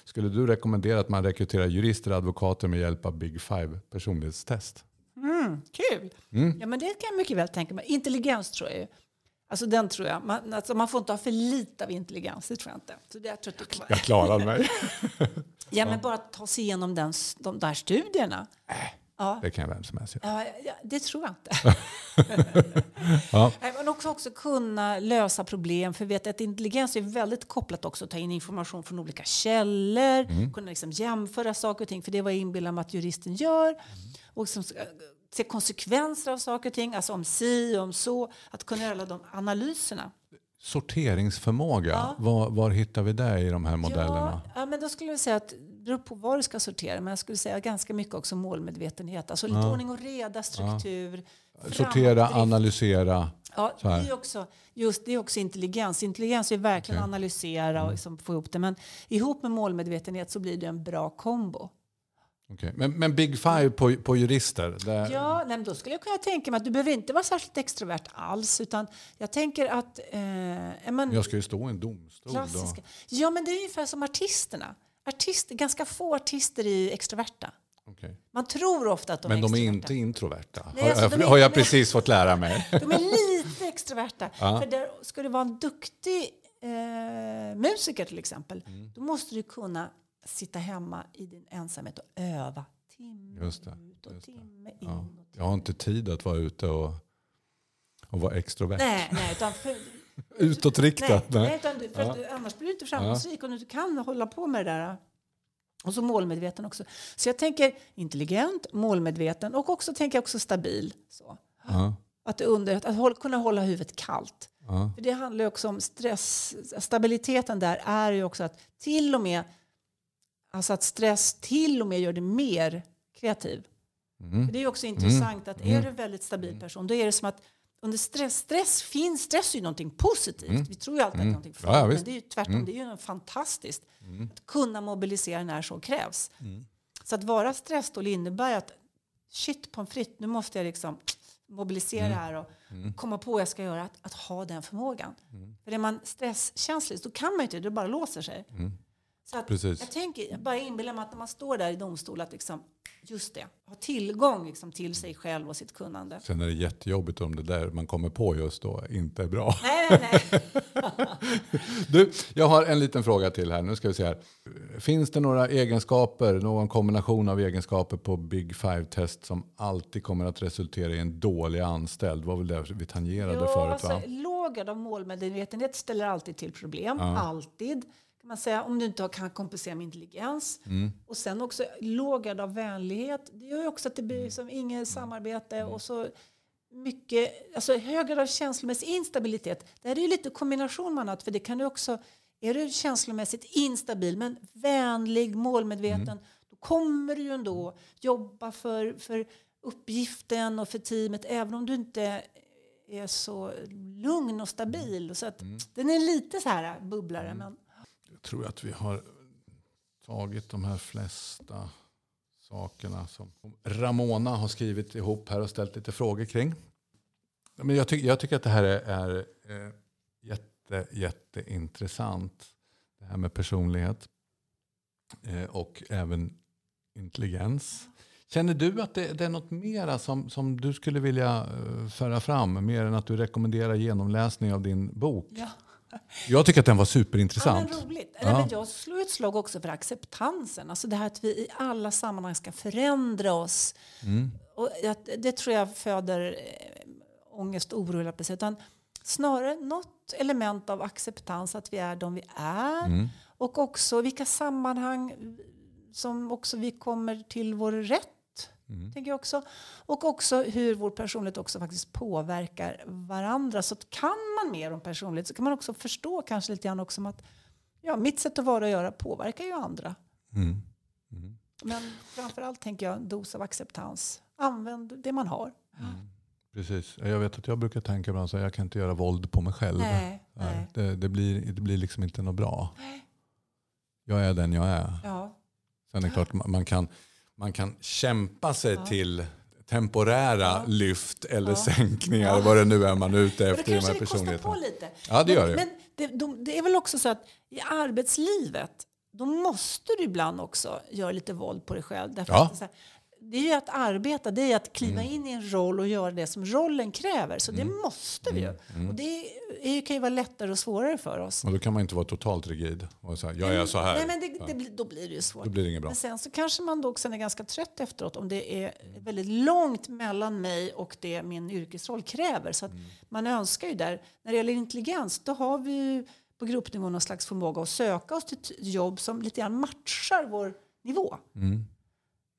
Skulle du rekommendera att man rekryterar jurister och advokater med hjälp av Big Five personlighetstest? Mm, kul! Ja, men det kan jag mycket väl tänka mig. Intelligens tror jag ju. Alltså den tror jag. Man, alltså, man får inte ha för lite av intelligens, det tror jag inte. Så det, jag tror att kan vara, Jag klarar mig. ja, men bara ta sig igenom den, de där studierna. Ja, Det kan vem som helst göra. ja, det tror jag inte. Ja. Men också, också kunna lösa problem. För vet att intelligens är väldigt kopplat också att ta in information från olika källor. Kunna liksom jämföra saker och ting. För det är vad jag inbillar mig att juristen gör. Och liksom, äh, se konsekvenser av saker och ting. Alltså om si, om så. Att kunna göra alla de analyserna. Sorteringsförmåga, Ja. var, var hittar vi det i de här modellerna? Ja, ja, men då skulle jag säga att beror på vad du ska sortera. Men jag skulle säga ganska mycket också målmedvetenhet. Alltså lite ordning och reda, struktur. Sortera, framåtdrift. analysera. Ja, det är också, just, det är också intelligens. Intelligens är verkligen Okej. analysera och liksom få ihop det. Men ihop med målmedvetenhet så blir det en bra kombo. Okej. Men, men Big Five på, på jurister? Där, Ja, nej, då skulle jag kunna tänka mig att du behöver inte vara särskilt extrovert alls. Utan jag tänker att... Eh, ja, men, Jag ska ju stå i en domstol. Då. klassiska. Ja, men det är ungefär som artisterna. Artister, ganska få artister är extroverta. Okej. Man tror ofta att de Men är de är inte introverta, Nej, har, alltså, jag, har jag de är- precis fått lära mig. De är lite extroverta. För där, ska du vara en duktig eh, musiker till exempel, Mm. då måste du kunna sitta hemma i din ensamhet och öva timme Just det, ut och timme in. Ja. Jag har inte tid att vara ute och, och vara extrovert. Nej, nej, utan för, Utåtriktad. nej, Nej. för att du, annars blir du inte framgångsrik och du kan hålla på med det där. Och så målmedveten också. Så jag tänker intelligent, målmedveten och också tänker jag också stabil. Så. Ja. Att, under, att håll, kunna hålla huvudet kallt. Ja. För det handlar också om stress. Stabiliteten där är ju också att till och med alltså att stress till och med gör dig mer kreativ. Mm. Det är också intressant att är du en väldigt stabil person då är det som att under stress, stress finns, stress är ju någonting positivt. Vi tror ju alltid att det är någonting Mm. Ja, ja, farligt, men. Mm. det är ju tvärtom, det är ju fantastiskt. Att kunna mobilisera när så krävs. Mm. Så att vara stressdålig innebär att shit pommes frites, nu måste jag liksom mobilisera Mm. här och komma på vad jag ska göra. Att, att ha den förmågan. Mm. För är man stresskänslig då kan man ju inte, det bara låser sig. Så att Precis. jag tänker, jag bara inbillar mig att när man står där i domstol att liksom, just det, ha tillgång liksom till sig själv och sitt kunnande. Sen är det jättejobbigt om det där man kommer på just då inte är bra. Nej, nej, nej. Du, jag har en liten fråga till här. Nu ska vi se här. Finns det några egenskaper, någon kombination av egenskaper på Big Five-test som alltid kommer att resultera i en dålig anställd? Vad var väl det vi tangerade Jo, förut? alltså, Va? låg grad av målmedvetenhet ställer alltid till problem. Alltid. Kan man säga, om du inte kan kompensera med intelligens. Mm. Och sen också låg grad av vänlighet. Det gör ju också att det blir som inget samarbete. Och så mycket, alltså hög grad av känslomässig instabilitet. Det här är ju lite kombination med annat. För det kan du också, är du känslomässigt instabil men vänlig, målmedveten. Då kommer du ju ändå jobba för, för uppgiften och för teamet. Även om du inte är så lugn och stabil. Så att Den är lite så här bubblare. Men jag tror att vi har tagit de här flesta sakerna som Ramona har skrivit ihop här och ställt lite frågor kring. Men jag, tycker jag tycker att det här är, är eh, jätte, jätteintressant. Det här med personlighet eh, och även intelligens. Känner du att det, det är något mera som, som du skulle vilja eh, föra fram? Mer än att du rekommenderar genomläsning av din bok? ja. Jag tycker att den var Ja, superintressant. men roligt. Ja. Jag slår ett slag också för acceptansen. Alltså det här att vi i alla sammanhang ska förändra oss. Mm. Och det tror jag föder eh, ångest och oro. Utan snarare något element av acceptans att vi är de vi är. Mm. Och också vilka sammanhang som också vi kommer till vår rätt. Mm. Tänker jag också. Och också hur vår personlighet också faktiskt påverkar varandra. Så kan man mer om personlighet så kan man också förstå kanske lite grann också att ja, mitt sätt att vara och göra påverkar ju andra. Mm. Men framförallt tänker jag en dos av acceptans. Använd det man har. Precis. Jag vet att jag brukar tänka ibland att jag kan inte göra våld på mig själv. Nej, nej. Det, det, blir, det blir liksom inte något bra. Jag är den jag är. Ja, Sen är det klart man kan, man kan kämpa sig till temporära lyft eller sänkningar. Vad det nu är man är ute det efter i de kanske här det på lite. Ja, det gör det. Men, men det, de, det är väl också så att i arbetslivet då måste du ibland också göra lite våld på dig själv. Därför Ja. att det, här, det är ju att arbeta, det är att kliva Mm. in i en roll och göra det som rollen kräver. Så det måste vi ju. Mm. Och det är, kan ju vara lättare och svårare för oss. Och då kan man inte vara totalt rigid. Och säga, jag är så här. Nej, men det, det, då blir det ju svårt. Då blir det inget bra. Men sen så kanske man då också är ganska trött efteråt om det är väldigt långt mellan mig och det min yrkesroll kräver. Så Mm. man önskar ju där, när det gäller intelligens, då har vi ju på gruppnivå någon slags förmåga att söka oss till jobb som lite grann matchar vår nivå.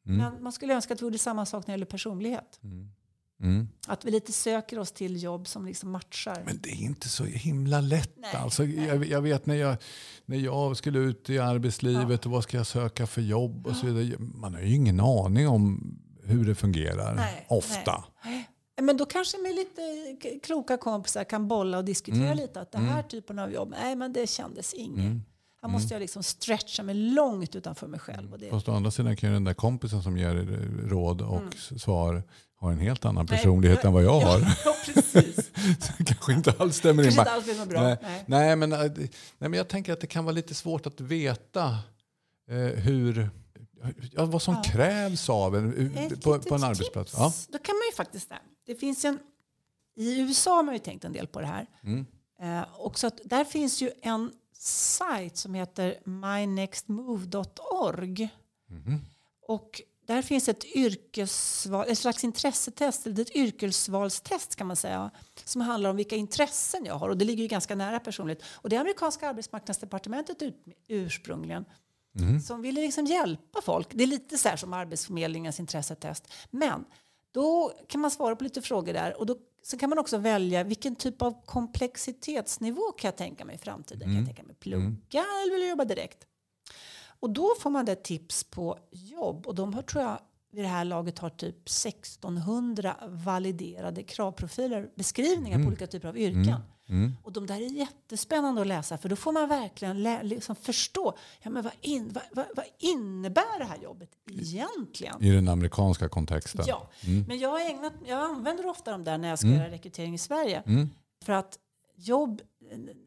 Mm. Men man skulle önska att vi gjorde samma sak när det gäller personlighet. Mm. Att vi lite söker oss till jobb som liksom matchar. Men det är inte så himla lätt. Nej, alltså, jag, jag vet när jag, när jag skulle ut i arbetslivet och vad ska jag söka för jobb och så vidare. Man har ju ingen aning om hur det fungerar. Nej, ofta. Nej. Men då kanske med lite kloka kompisar kan bolla och diskutera Mm. lite. Att det här typen av jobb, nej men det kändes inget. Här måste jag liksom stretcha mig långt utanför mig själv. Och det, Fast å andra sidan kan ju den där kompisen som ger eh, råd och s- svar ha en helt annan Mm. Nej, personlighet än vad jag har. Ja, precis. Kanske inte alls stämmer in. Inte alls bra. Nej, Nej. nej, men, det- nej, men jag tänker att det kan vara lite svårt att veta eh, hur, ja, vad som krävs av en eh, Ett på, på en arbetsplats. Ja. Då kan man ju faktiskt det. Det finns en, I USA har man ju tänkt en del på det här. Mm. Eh, och så att där finns ju en sajt som heter mynextmove.org. Mhm. Och där finns ett yrkesval, ett slags intressetest, eller ett yrkesvalstest kan man säga, som handlar om vilka intressen jag har. Och det ligger ju ganska nära personligt. Och det är amerikanska arbetsmarknadsdepartementet ut, ursprungligen. som ville liksom hjälpa folk. Det är lite så här som Arbetsförmedlingens intressetest. Men då kan man svara på lite frågor där och då så kan man också välja vilken typ av komplexitetsnivå kan jag tänka mig i framtiden. Kan jag tänka mig plugga eller vill jag jobba direkt? Och då får man det tips på jobb och de har tror jag vid det här laget har typ 1600 validerade kravprofiler, beskrivningar på olika typer av yrken. Och de där är jättespännande att läsa för då får man verkligen lä- liksom förstå ja, men vad, in, vad, vad, vad innebär det här jobbet egentligen? I den amerikanska kontexten. Ja, men jag, har ägnat, jag använder ofta dem där när jag ska Mm. göra rekrytering i Sverige. För att jobb,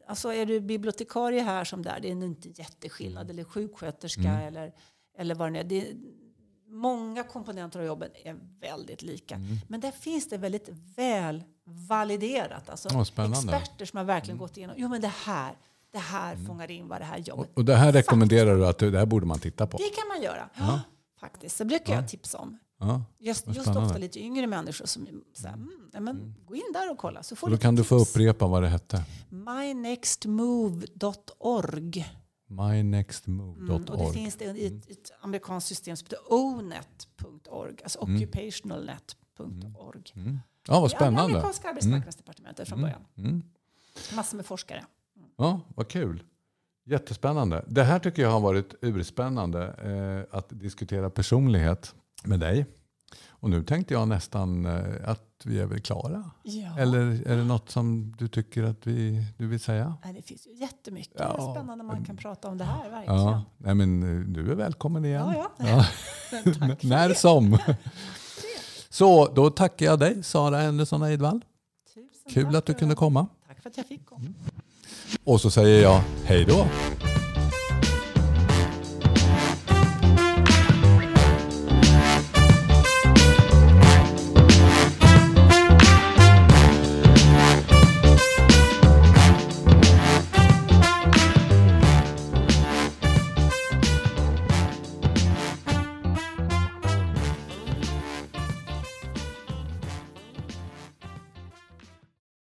alltså är du bibliotekarie här som där, det är inte jätteskillnad. Eller sjuksköterska Mm. eller, eller vad det nu är. Det. Många komponenter av jobben är väldigt lika. Mm. Men där finns det väldigt väl validerat. Alltså spännande. experter som har verkligen gått igenom. Jo men det här, det här fångar in vad det här jobbet Och det här rekommenderar du att det här borde man titta på? det kan man göra. Ja. Faktiskt. Det brukar jag tipsa om. Ja. Just, just ofta lite yngre människor som säger, mm, ja, men, gå in där och kolla. Så får Och då kan du få tips. upprepa vad det hette. mynextmove.org. mynextmove.org. Mm, och det finns det ett, ett amerikanskt system som heter onet.org, alltså occupationalnet.org. Ja, vad Det är Mm. spännande. Mm. amerikanska arbetsmarknadsdepartementet från början. Massor med forskare. Ja, vad kul. Jättespännande. Det här tycker jag har varit urspännande eh, att diskutera personlighet med dig. Och nu tänkte jag nästan eh, att vi är väl klara. Ja. Eller är det något som du tycker att vi, du vill säga? Nej, det finns ju jättemycket Ja. spännande man kan prata om det här. Verkligen. Ja, nej men eh, du är välkommen igen. Ja, ja. Ja. När som. Så då tackar jag dig Sara Andersson Eidvall. Tusen Kul att du kunde komma. Tack för att jag fick komma. Och så säger jag hej då.